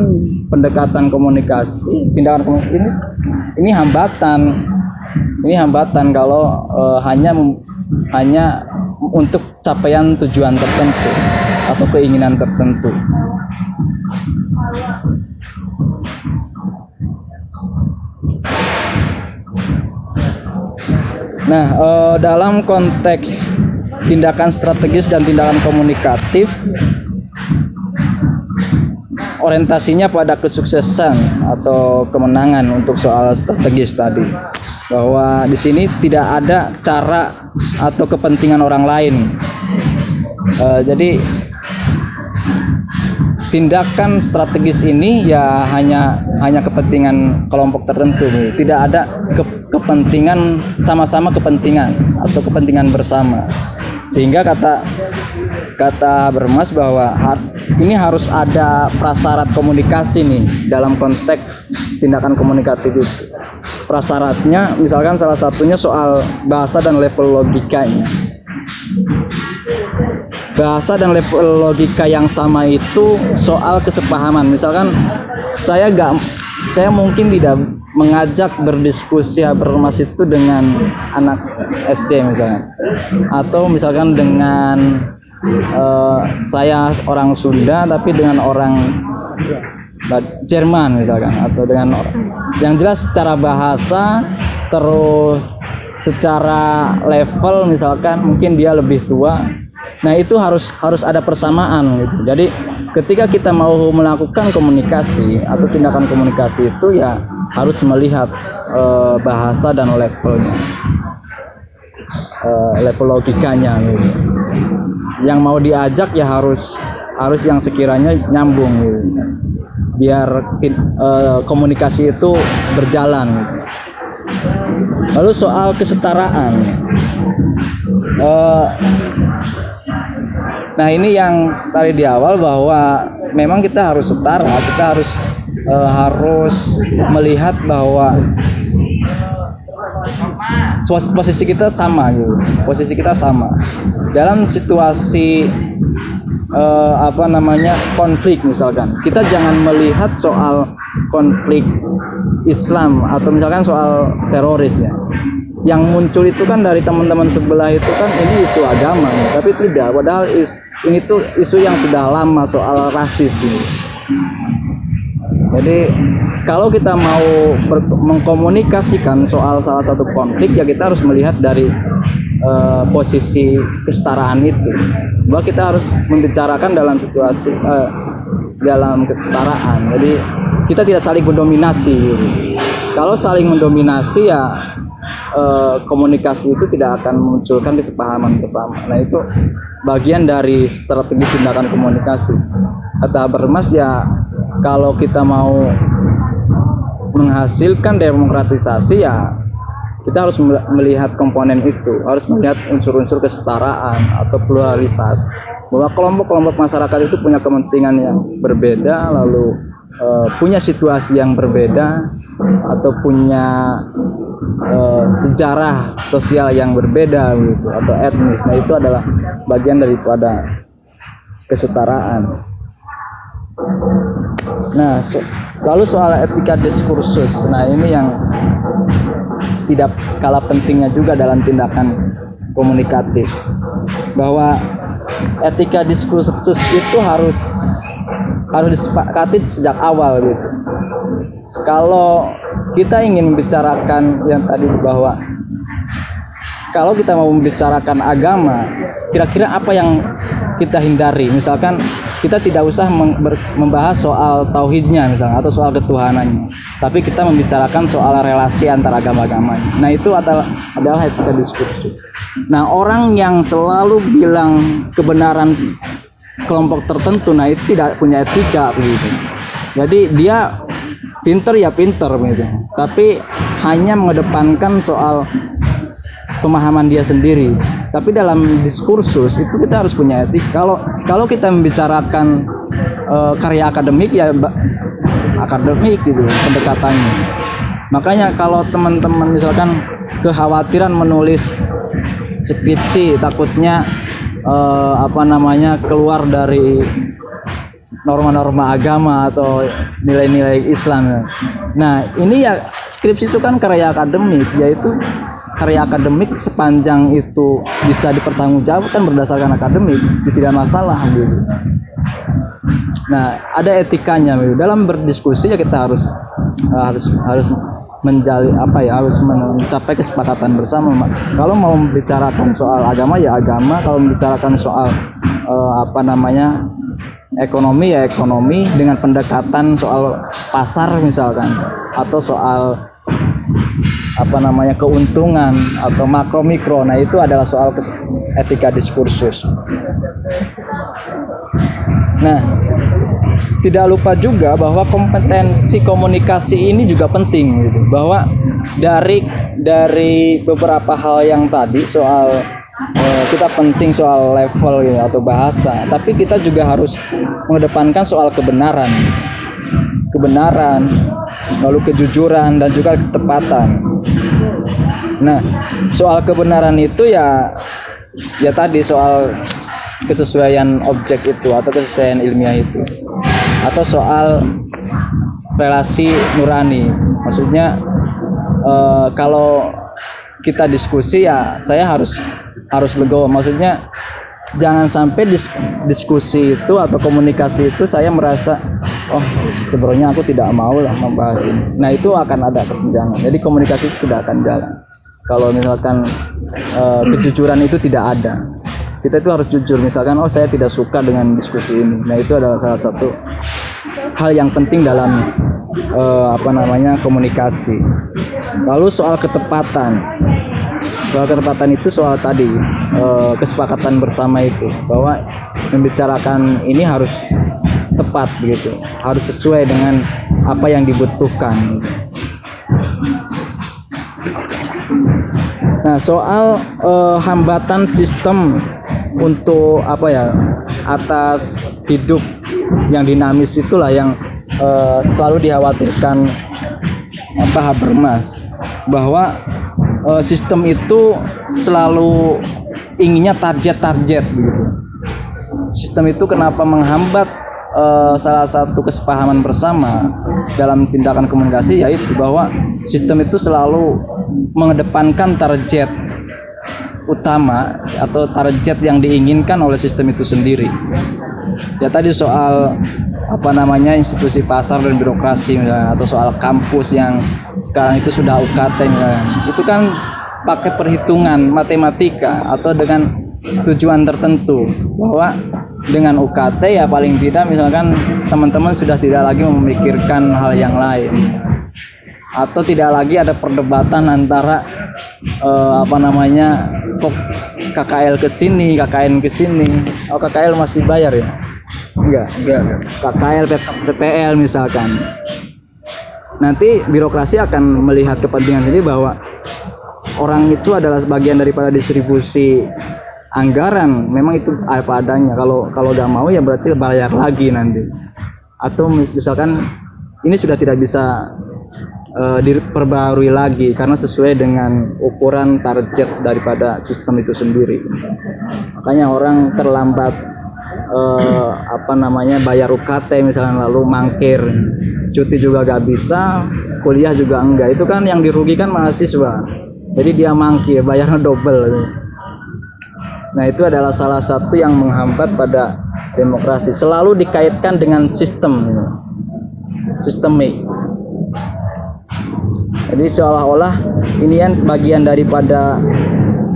pendekatan komunikasi tindakan komunikasi ini ini hambatan ini hambatan kalau uh, hanya hanya untuk capaian tujuan tertentu atau keinginan tertentu. Nah, eh, dalam konteks tindakan strategis dan tindakan komunikatif, orientasinya pada kesuksesan atau kemenangan untuk soal strategis tadi. Bahwa di sini tidak ada cara atau kepentingan orang lain. Uh, jadi tindakan strategis ini ya hanya hanya kepentingan kelompok tertentu tidak ada ke, kepentingan sama-sama kepentingan atau kepentingan bersama sehingga kata kata Bermas bahwa ini harus ada prasyarat komunikasi nih dalam konteks tindakan komunikatif itu. Prasyaratnya misalkan salah satunya soal bahasa dan level logikanya bahasa dan level logika yang sama itu soal kesepahaman. Misalkan saya gak saya mungkin tidak mengajak berdiskusi bermas itu dengan anak SD misalnya. Atau misalkan dengan uh, saya orang Sunda tapi dengan orang Jerman misalkan atau dengan orang yang jelas secara bahasa terus secara level misalkan mungkin dia lebih tua Nah itu harus harus ada persamaan gitu. Jadi ketika kita mau melakukan komunikasi atau tindakan komunikasi itu ya harus melihat e, bahasa dan levelnya, e, level logikanya gitu. Yang mau diajak ya harus harus yang sekiranya nyambung gitu. Biar e, komunikasi itu berjalan. Lalu soal kesetaraan. Uh, Nah ini yang tadi di awal bahwa memang kita harus setara, kita harus e, harus melihat bahwa posisi kita sama gitu, posisi kita sama. Dalam situasi e, apa namanya konflik misalkan. Kita jangan melihat soal konflik Islam atau misalkan soal teroris ya. Yang muncul itu kan dari teman-teman sebelah itu kan ini isu agama tapi tidak padahal is, ini tuh isu yang sudah lama soal rasis ini jadi kalau kita mau mengkomunikasikan soal salah satu konflik ya kita harus melihat dari uh, posisi kesetaraan itu bahwa kita harus membicarakan dalam situasi uh, dalam kesetaraan jadi kita tidak saling mendominasi kalau saling mendominasi ya Eh, komunikasi itu tidak akan memunculkan kesepahaman bersama. Nah itu bagian dari strategi tindakan komunikasi. Kata Bermas ya kalau kita mau menghasilkan demokratisasi ya kita harus melihat komponen itu. Harus melihat unsur-unsur kesetaraan atau pluralitas. Bahwa kelompok-kelompok masyarakat itu punya kepentingan yang berbeda lalu uh, punya situasi yang berbeda atau punya uh, sejarah sosial yang berbeda gitu atau etnis. Nah itu adalah bagian daripada kesetaraan nah so, lalu soal etika diskursus nah ini yang tidak kalah pentingnya juga dalam tindakan komunikatif bahwa etika diskursus itu harus harus disepakati sejak awal gitu. Kalau kita ingin membicarakan yang tadi bahwa kalau kita mau membicarakan agama, kira-kira apa yang kita hindari? Misalkan kita tidak usah membahas soal tauhidnya misalnya atau soal ketuhanannya tapi kita membicarakan soal relasi antar agama-agama nah itu adalah adalah etika diskursus nah orang yang selalu bilang kebenaran kelompok tertentu nah itu tidak punya etika begitu jadi dia pinter ya pinter begitu tapi hanya mengedepankan soal pemahaman dia sendiri. Tapi dalam diskursus itu kita harus punya etik. Kalau kalau kita membicarakan uh, karya akademik ya akademik gitu pendekatannya. Makanya kalau teman-teman misalkan kekhawatiran menulis skripsi takutnya uh, apa namanya keluar dari norma-norma agama atau nilai-nilai Islam. Nah, ini ya skripsi itu kan karya akademik yaitu karya akademik sepanjang itu bisa dipertanggungjawabkan berdasarkan akademik tidak masalah gitu. Nah, ada etikanya gitu. dalam berdiskusi ya kita harus uh, harus harus menjali apa ya harus mencapai kesepakatan bersama. Kalau mau membicarakan soal agama ya agama, kalau membicarakan soal uh, apa namanya ekonomi ya ekonomi dengan pendekatan soal pasar misalkan atau soal apa namanya keuntungan atau makro mikro nah itu adalah soal etika diskursus. Nah tidak lupa juga bahwa kompetensi komunikasi ini juga penting gitu. Bahwa dari dari beberapa hal yang tadi soal eh, kita penting soal level gitu, atau bahasa tapi kita juga harus mengedepankan soal kebenaran kebenaran lalu kejujuran dan juga ketepatan. Nah, soal kebenaran itu ya ya tadi soal kesesuaian objek itu atau kesesuaian ilmiah itu. Atau soal relasi nurani. Maksudnya e, kalau kita diskusi ya saya harus harus legowo. Maksudnya jangan sampai dis, diskusi itu atau komunikasi itu saya merasa oh sebenarnya aku tidak mau lah membahas ini. Nah itu akan ada kesenjangan jadi komunikasi itu tidak akan jalan. Kalau misalkan uh, kejujuran itu tidak ada kita itu harus jujur. Misalkan oh saya tidak suka dengan diskusi ini. Nah itu adalah salah satu hal yang penting dalam uh, apa namanya komunikasi. Lalu soal ketepatan soal ketepatan itu soal tadi uh, kesepakatan bersama itu bahwa membicarakan ini harus tepat begitu harus sesuai dengan apa yang dibutuhkan. Nah soal uh, hambatan sistem untuk apa ya atas hidup yang dinamis itulah yang uh, selalu dikhawatirkan apa Habermas. Bahwa uh, sistem itu selalu inginnya target-target begitu sistem itu kenapa menghambat uh, salah satu kesepahaman bersama dalam tindakan komunikasi yaitu bahwa sistem itu selalu mengedepankan target utama atau target yang diinginkan oleh sistem itu sendiri. Ya tadi soal apa namanya institusi pasar dan birokrasi misalnya, atau soal kampus yang sekarang itu sudah UKT misalnya. Itu kan pakai perhitungan matematika atau dengan tujuan tertentu bahwa dengan UKT ya paling tidak misalkan teman-teman sudah tidak lagi memikirkan hal yang lain atau tidak lagi ada perdebatan antara uh, apa namanya kok KKL ke sini, KKN ke sini. Oh KKL masih bayar ya. Enggak Enggak. KKL PPL misalkan. Nanti birokrasi akan melihat kepentingan sendiri bahwa orang itu adalah sebagian daripada distribusi anggaran. Memang itu apa adanya. Kalau kalau nggak mau ya berarti bayar lagi nanti. Atau mis- misalkan ini sudah tidak bisa eh, diperbarui lagi karena sesuai dengan ukuran target daripada sistem itu sendiri. Makanya orang terlambat eh, apa namanya bayar UKT misalnya lalu mangkir. Cuti juga gak bisa kuliah juga enggak. Itu kan yang dirugikan mahasiswa. Jadi dia mangkir bayarnya double. Nah itu adalah salah satu yang menghambat pada demokrasi. Selalu dikaitkan dengan sistem. Sistemik jadi seolah-olah ini kan bagian daripada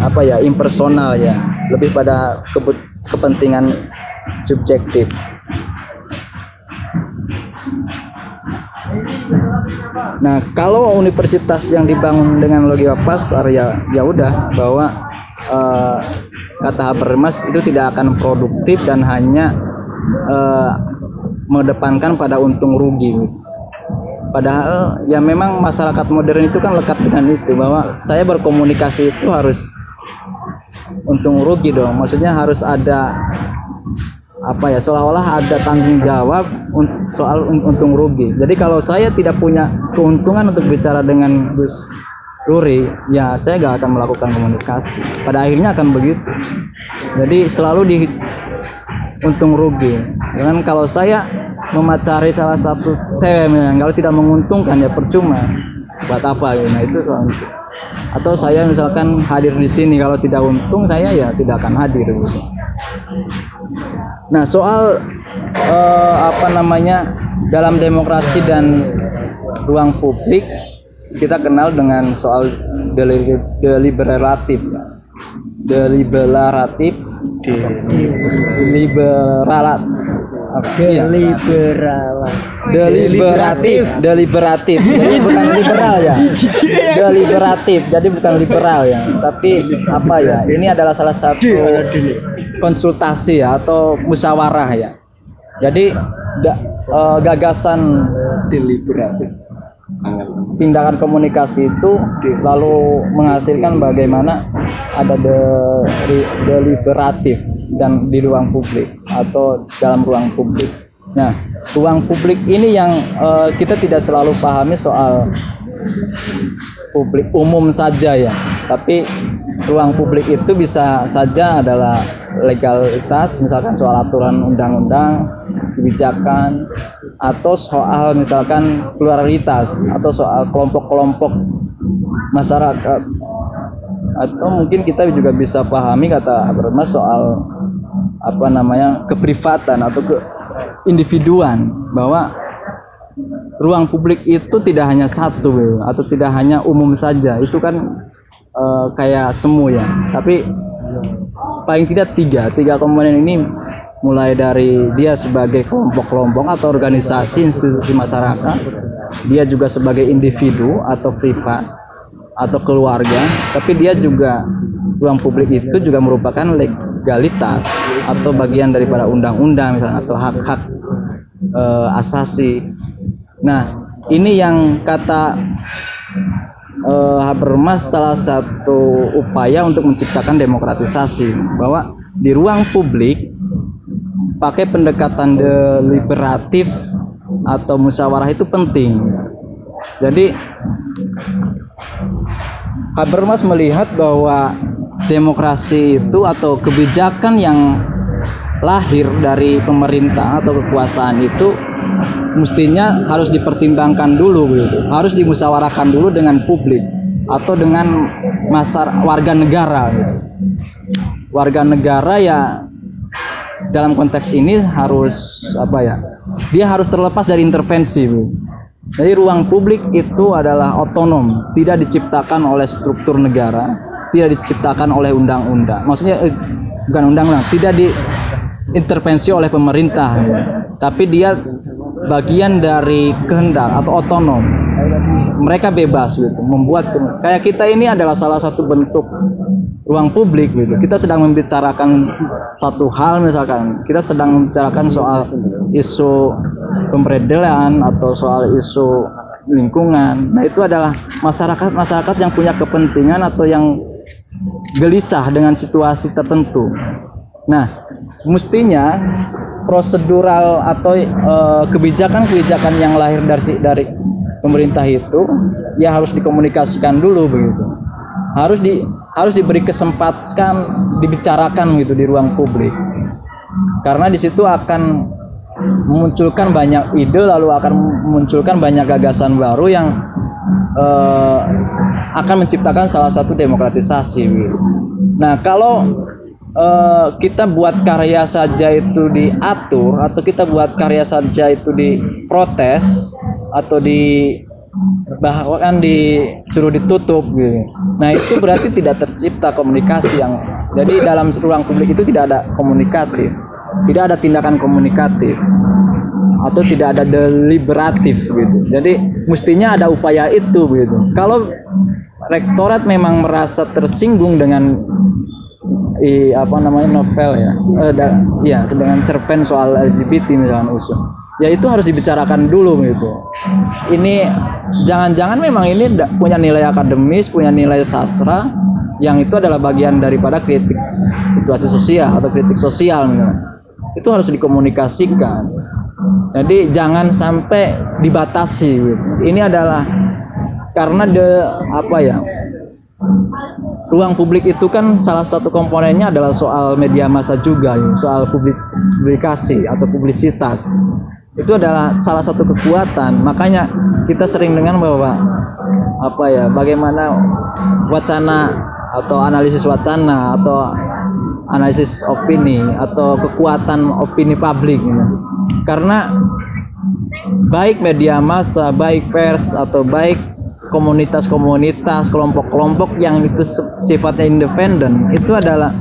apa ya impersonal ya. Lebih pada kepentingan subjektif Nah, kalau universitas yang dibangun dengan logika pasar ya ya udah bahwa eh, kata Habermas itu tidak akan produktif dan hanya eh, mengedepankan pada untung rugi. Padahal ya memang masyarakat modern itu kan lekat dengan itu bahwa saya berkomunikasi itu harus untung rugi dong. Maksudnya harus ada apa ya seolah-olah ada tanggung jawab soal un- untung rugi. Jadi kalau saya tidak punya keuntungan untuk bicara dengan Gus Ruri, ya saya nggak akan melakukan komunikasi. Pada akhirnya akan begitu. Jadi selalu di untung rugi. Dengan kalau saya memacari salah satu cewek kalau tidak menguntungkan ya percuma. Buat apa gitu. Nah itu soal. Atau saya misalkan hadir di sini kalau tidak untung saya ya tidak akan hadir gitu. Nah, soal eh, apa namanya dalam demokrasi dan ruang publik kita kenal dengan soal deli- deliberatif. Deliberatif, deliberalat. Iya. Deliberatif. Deliberatif. Jadi bukan liberal ya. Deliberatif. Jadi bukan liberal ya. Tapi apa ya? Ini adalah salah satu konsultasi ya atau musyawarah ya. Jadi ga- eh, gagasan Deliberatif. tindakan komunikasi itu lalu menghasilkan bagaimana ada de- de- deliberatif dan di ruang publik atau dalam ruang publik. Nah, ruang publik ini yang eh, kita tidak selalu pahami soal publik umum saja ya, tapi ruang publik itu bisa saja adalah legalitas, misalkan soal aturan undang-undang, kebijakan, atau soal misalkan pluralitas atau soal kelompok-kelompok masyarakat. Atau mungkin kita juga bisa pahami kata Habermas soal apa namanya keprivatan atau ke individuan bahwa ruang publik itu tidak hanya satu atau tidak hanya umum saja. Itu kan eh, kayak semu ya. Tapi paling tidak tiga. Tiga komponen ini mulai dari dia sebagai kelompok-kelompok atau organisasi institusi masyarakat. Dia juga sebagai individu atau privat atau keluarga tapi dia juga ruang publik itu juga merupakan legalitas atau bagian daripada undang-undang misalnya atau hak-hak eh, asasi nah ini yang kata eh, Habermas salah satu upaya untuk menciptakan demokratisasi bahwa di ruang publik pakai pendekatan deliberatif atau musyawarah itu penting. Jadi Habermas melihat bahwa demokrasi itu atau kebijakan yang lahir dari pemerintah atau kekuasaan itu mestinya harus dipertimbangkan dulu gitu. Harus dimusyawarahkan dulu dengan publik atau dengan masar warga negara gitu. Warga negara ya dalam konteks ini harus apa ya? Dia harus terlepas dari intervensi. Bu. Jadi ruang publik itu adalah otonom, tidak diciptakan oleh struktur negara, tidak diciptakan oleh undang-undang. Maksudnya eh, bukan undang-undang, tidak diintervensi oleh pemerintah, tapi dia bagian dari kehendak atau otonom. Mereka bebas gitu, membuat kayak kita ini adalah salah satu bentuk ruang publik gitu. Kita sedang membicarakan satu hal misalkan kita sedang membicarakan soal isu pemberedelan atau soal isu lingkungan. Nah, itu adalah masyarakat-masyarakat yang punya kepentingan atau yang gelisah dengan situasi tertentu. Nah, mestinya prosedural atau eh, kebijakan-kebijakan yang lahir dari dari pemerintah itu ya harus dikomunikasikan dulu begitu. Harus di harus diberi kesempatan dibicarakan gitu di ruang publik karena di situ akan memunculkan banyak ide lalu akan memunculkan banyak gagasan baru yang eh, akan menciptakan salah satu demokratisasi nah kalau eh, kita buat karya saja itu diatur atau kita buat karya saja itu diprotes atau di bahkan disuruh ditutup gitu. Nah itu berarti tidak tercipta komunikasi yang jadi dalam ruang publik itu tidak ada komunikatif, tidak ada tindakan komunikatif atau tidak ada deliberatif gitu. Jadi mestinya ada upaya itu gitu. Kalau rektorat memang merasa tersinggung dengan i, apa namanya novel ya, eh, da, ya dengan cerpen soal LGBT misalnya usul ya itu harus dibicarakan dulu gitu. Ini jangan-jangan memang ini punya nilai akademis, punya nilai sastra yang itu adalah bagian daripada kritik situasi sosial atau kritik sosial misalnya. Itu harus dikomunikasikan. Jadi jangan sampai dibatasi. Ini adalah karena de apa ya? ruang publik itu kan salah satu komponennya adalah soal media massa juga, ya. soal publik, publikasi atau publisitas itu adalah salah satu kekuatan makanya kita sering dengan bahwa apa ya bagaimana wacana atau analisis wacana atau analisis opini atau kekuatan opini publik gitu. karena baik media massa baik pers atau baik komunitas-komunitas kelompok-kelompok yang itu sifatnya independen itu adalah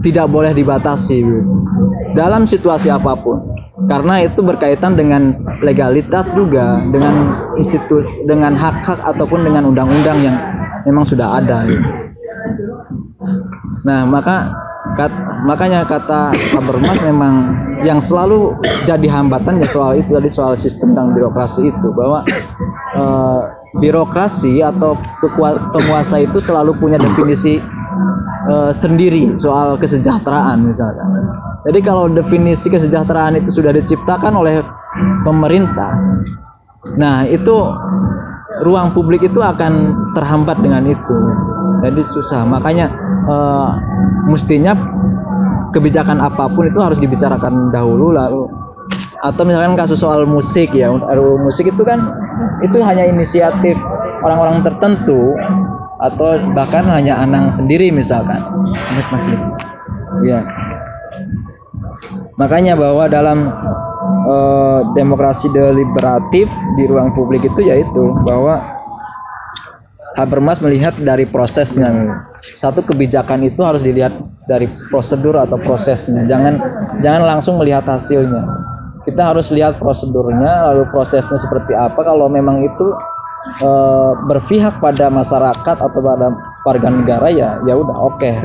tidak boleh dibatasi gitu. dalam situasi apa pun karena itu berkaitan dengan legalitas juga dengan institut dengan hak-hak ataupun dengan undang-undang yang memang sudah ada nah maka kat, makanya kata Habermas memang yang selalu jadi hambatan ya soal itu tadi soal sistem dan birokrasi itu bahwa e, birokrasi atau penguasa itu selalu punya definisi e, sendiri soal kesejahteraan misalnya jadi kalau definisi kesejahteraan itu sudah diciptakan oleh pemerintah, nah itu ruang publik itu akan terhambat dengan itu. Jadi susah. Makanya eh, mestinya kebijakan apa pun itu harus dibicarakan dahulu lalu atau misalkan kasus soal musik ya RUU musik itu kan itu hanya inisiatif orang-orang tertentu atau bahkan hanya Anang sendiri misalkan. Mas Ya Makanya bahwa dalam uh, demokrasi deliberatif di ruang publik itu yaitu bahwa Habermas melihat dari prosesnya. Satu kebijakan itu harus dilihat dari prosedur atau prosesnya. Jangan jangan langsung melihat hasilnya. Kita harus lihat prosedurnya, lalu prosesnya seperti apa. Kalau memang itu e, berpihak pada masyarakat atau pada warga negara ya ya udah oke. Okay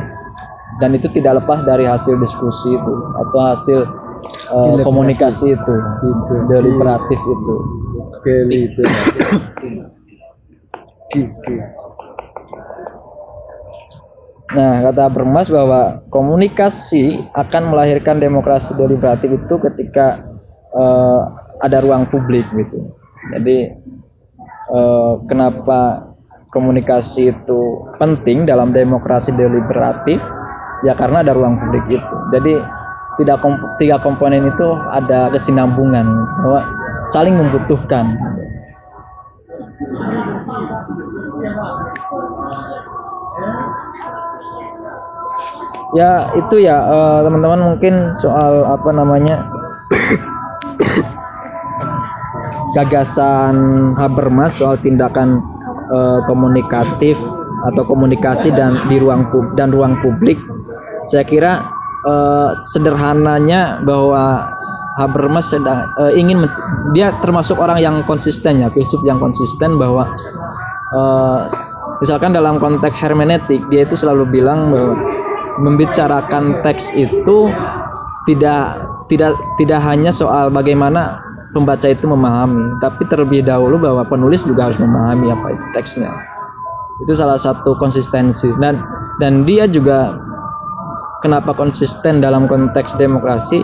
dan itu tidak lepas dari hasil diskusi itu atau hasil uh, komunikasi itu itu deliberatif itu deliberatif Nah, kata Bermas bahwa komunikasi akan melahirkan demokrasi deliberatif itu ketika uh, ada ruang publik gitu. Jadi uh, kenapa komunikasi itu penting dalam demokrasi deliberatif? ya karena ada ruang publik itu jadi tidak kom tiga komponen itu ada kesinambungan bahwa saling membutuhkan ya itu ya eh, teman-teman uh, mungkin soal apa namanya gagasan Habermas soal tindakan uh, komunikatif atau komunikasi dan di ruang dan ruang publik. Saya kira uh, sederhananya bahwa Habermas sedang uh, ingin dia termasuk orang yang konsisten ya filsuf yang konsisten bahwa uh, misalkan dalam konteks hermeneutik dia itu selalu bilang bahwa membicarakan teks itu tidak tidak tidak hanya soal bagaimana pembaca itu memahami, tapi terlebih dahulu bahwa penulis juga harus memahami apa itu teksnya. Itu salah satu konsistensi dan dan dia juga kenapa konsisten dalam konteks demokrasi?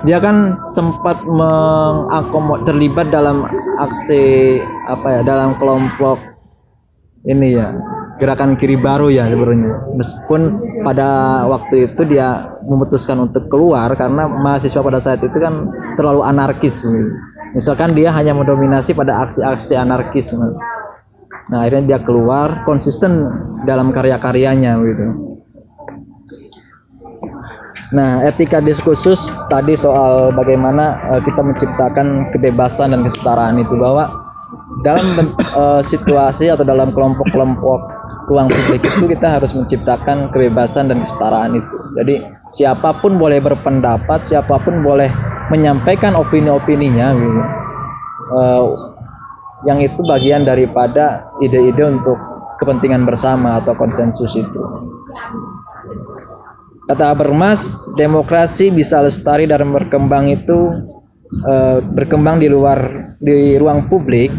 Dia kan sempat mengakomod terlibat dalam aksi apa ya dalam kelompok ini ya gerakan kiri baru ya sebenarnya. Meskipun pada waktu itu dia memutuskan untuk keluar karena mahasiswa pada saat itu kan terlalu anarkis. Misalkan dia hanya mendominasi pada aksi-aksi anarkisme nah akhirnya dia keluar konsisten dalam karya-karyanya gitu Nah, etika diskursus tadi soal bagaimana uh, kita menciptakan kebebasan dan kesetaraan itu bahwa dalam uh, situasi atau dalam kelompok-kelompok ruang publik itu kita harus menciptakan kebebasan dan kesetaraan itu. Jadi siapa pun boleh berpendapat, siapa pun boleh menyampaikan opini-opininya gitu. Uh, yang itu bagian daripada ide-ide untuk kepentingan bersama atau konsensus itu. Kata Habermas, demokrasi bisa lestari dan berkembang itu uh, berkembang di luar di ruang publik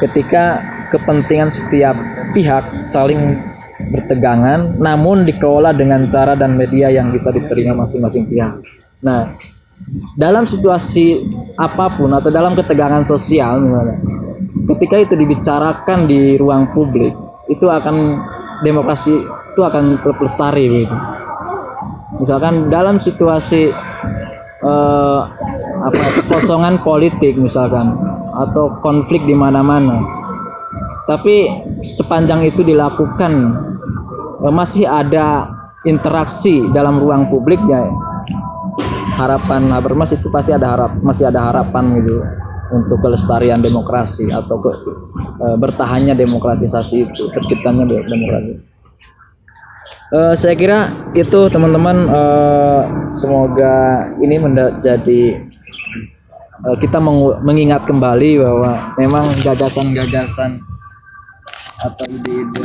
ketika kepentingan setiap pihak saling bertegangan namun dikelola dengan cara dan media yang bisa diterima masing-masing pihak. Nah, dalam situasi apa pun atau dalam ketegangan sosial misalnya, ketika itu dibicarakan di ruang publik, itu akan demokrasi itu akan tetap lestari gitu. Misalkan dalam situasi eh, apa kekosongan politik misalkan atau konflik di mana-mana tapi sepanjang itu dilakukan eh, masih ada interaksi dalam ruang publik ya harapan Habermas itu pasti ada harap masih ada harapan gitu untuk kelestarian demokrasi atau ke, e, bertahannya demokratisasi itu terciptanya demokrasi. E, saya kira itu teman-teman e, semoga ini menjadi e, kita mengingat kembali bahwa memang gagasan-gagasan atau ide-ide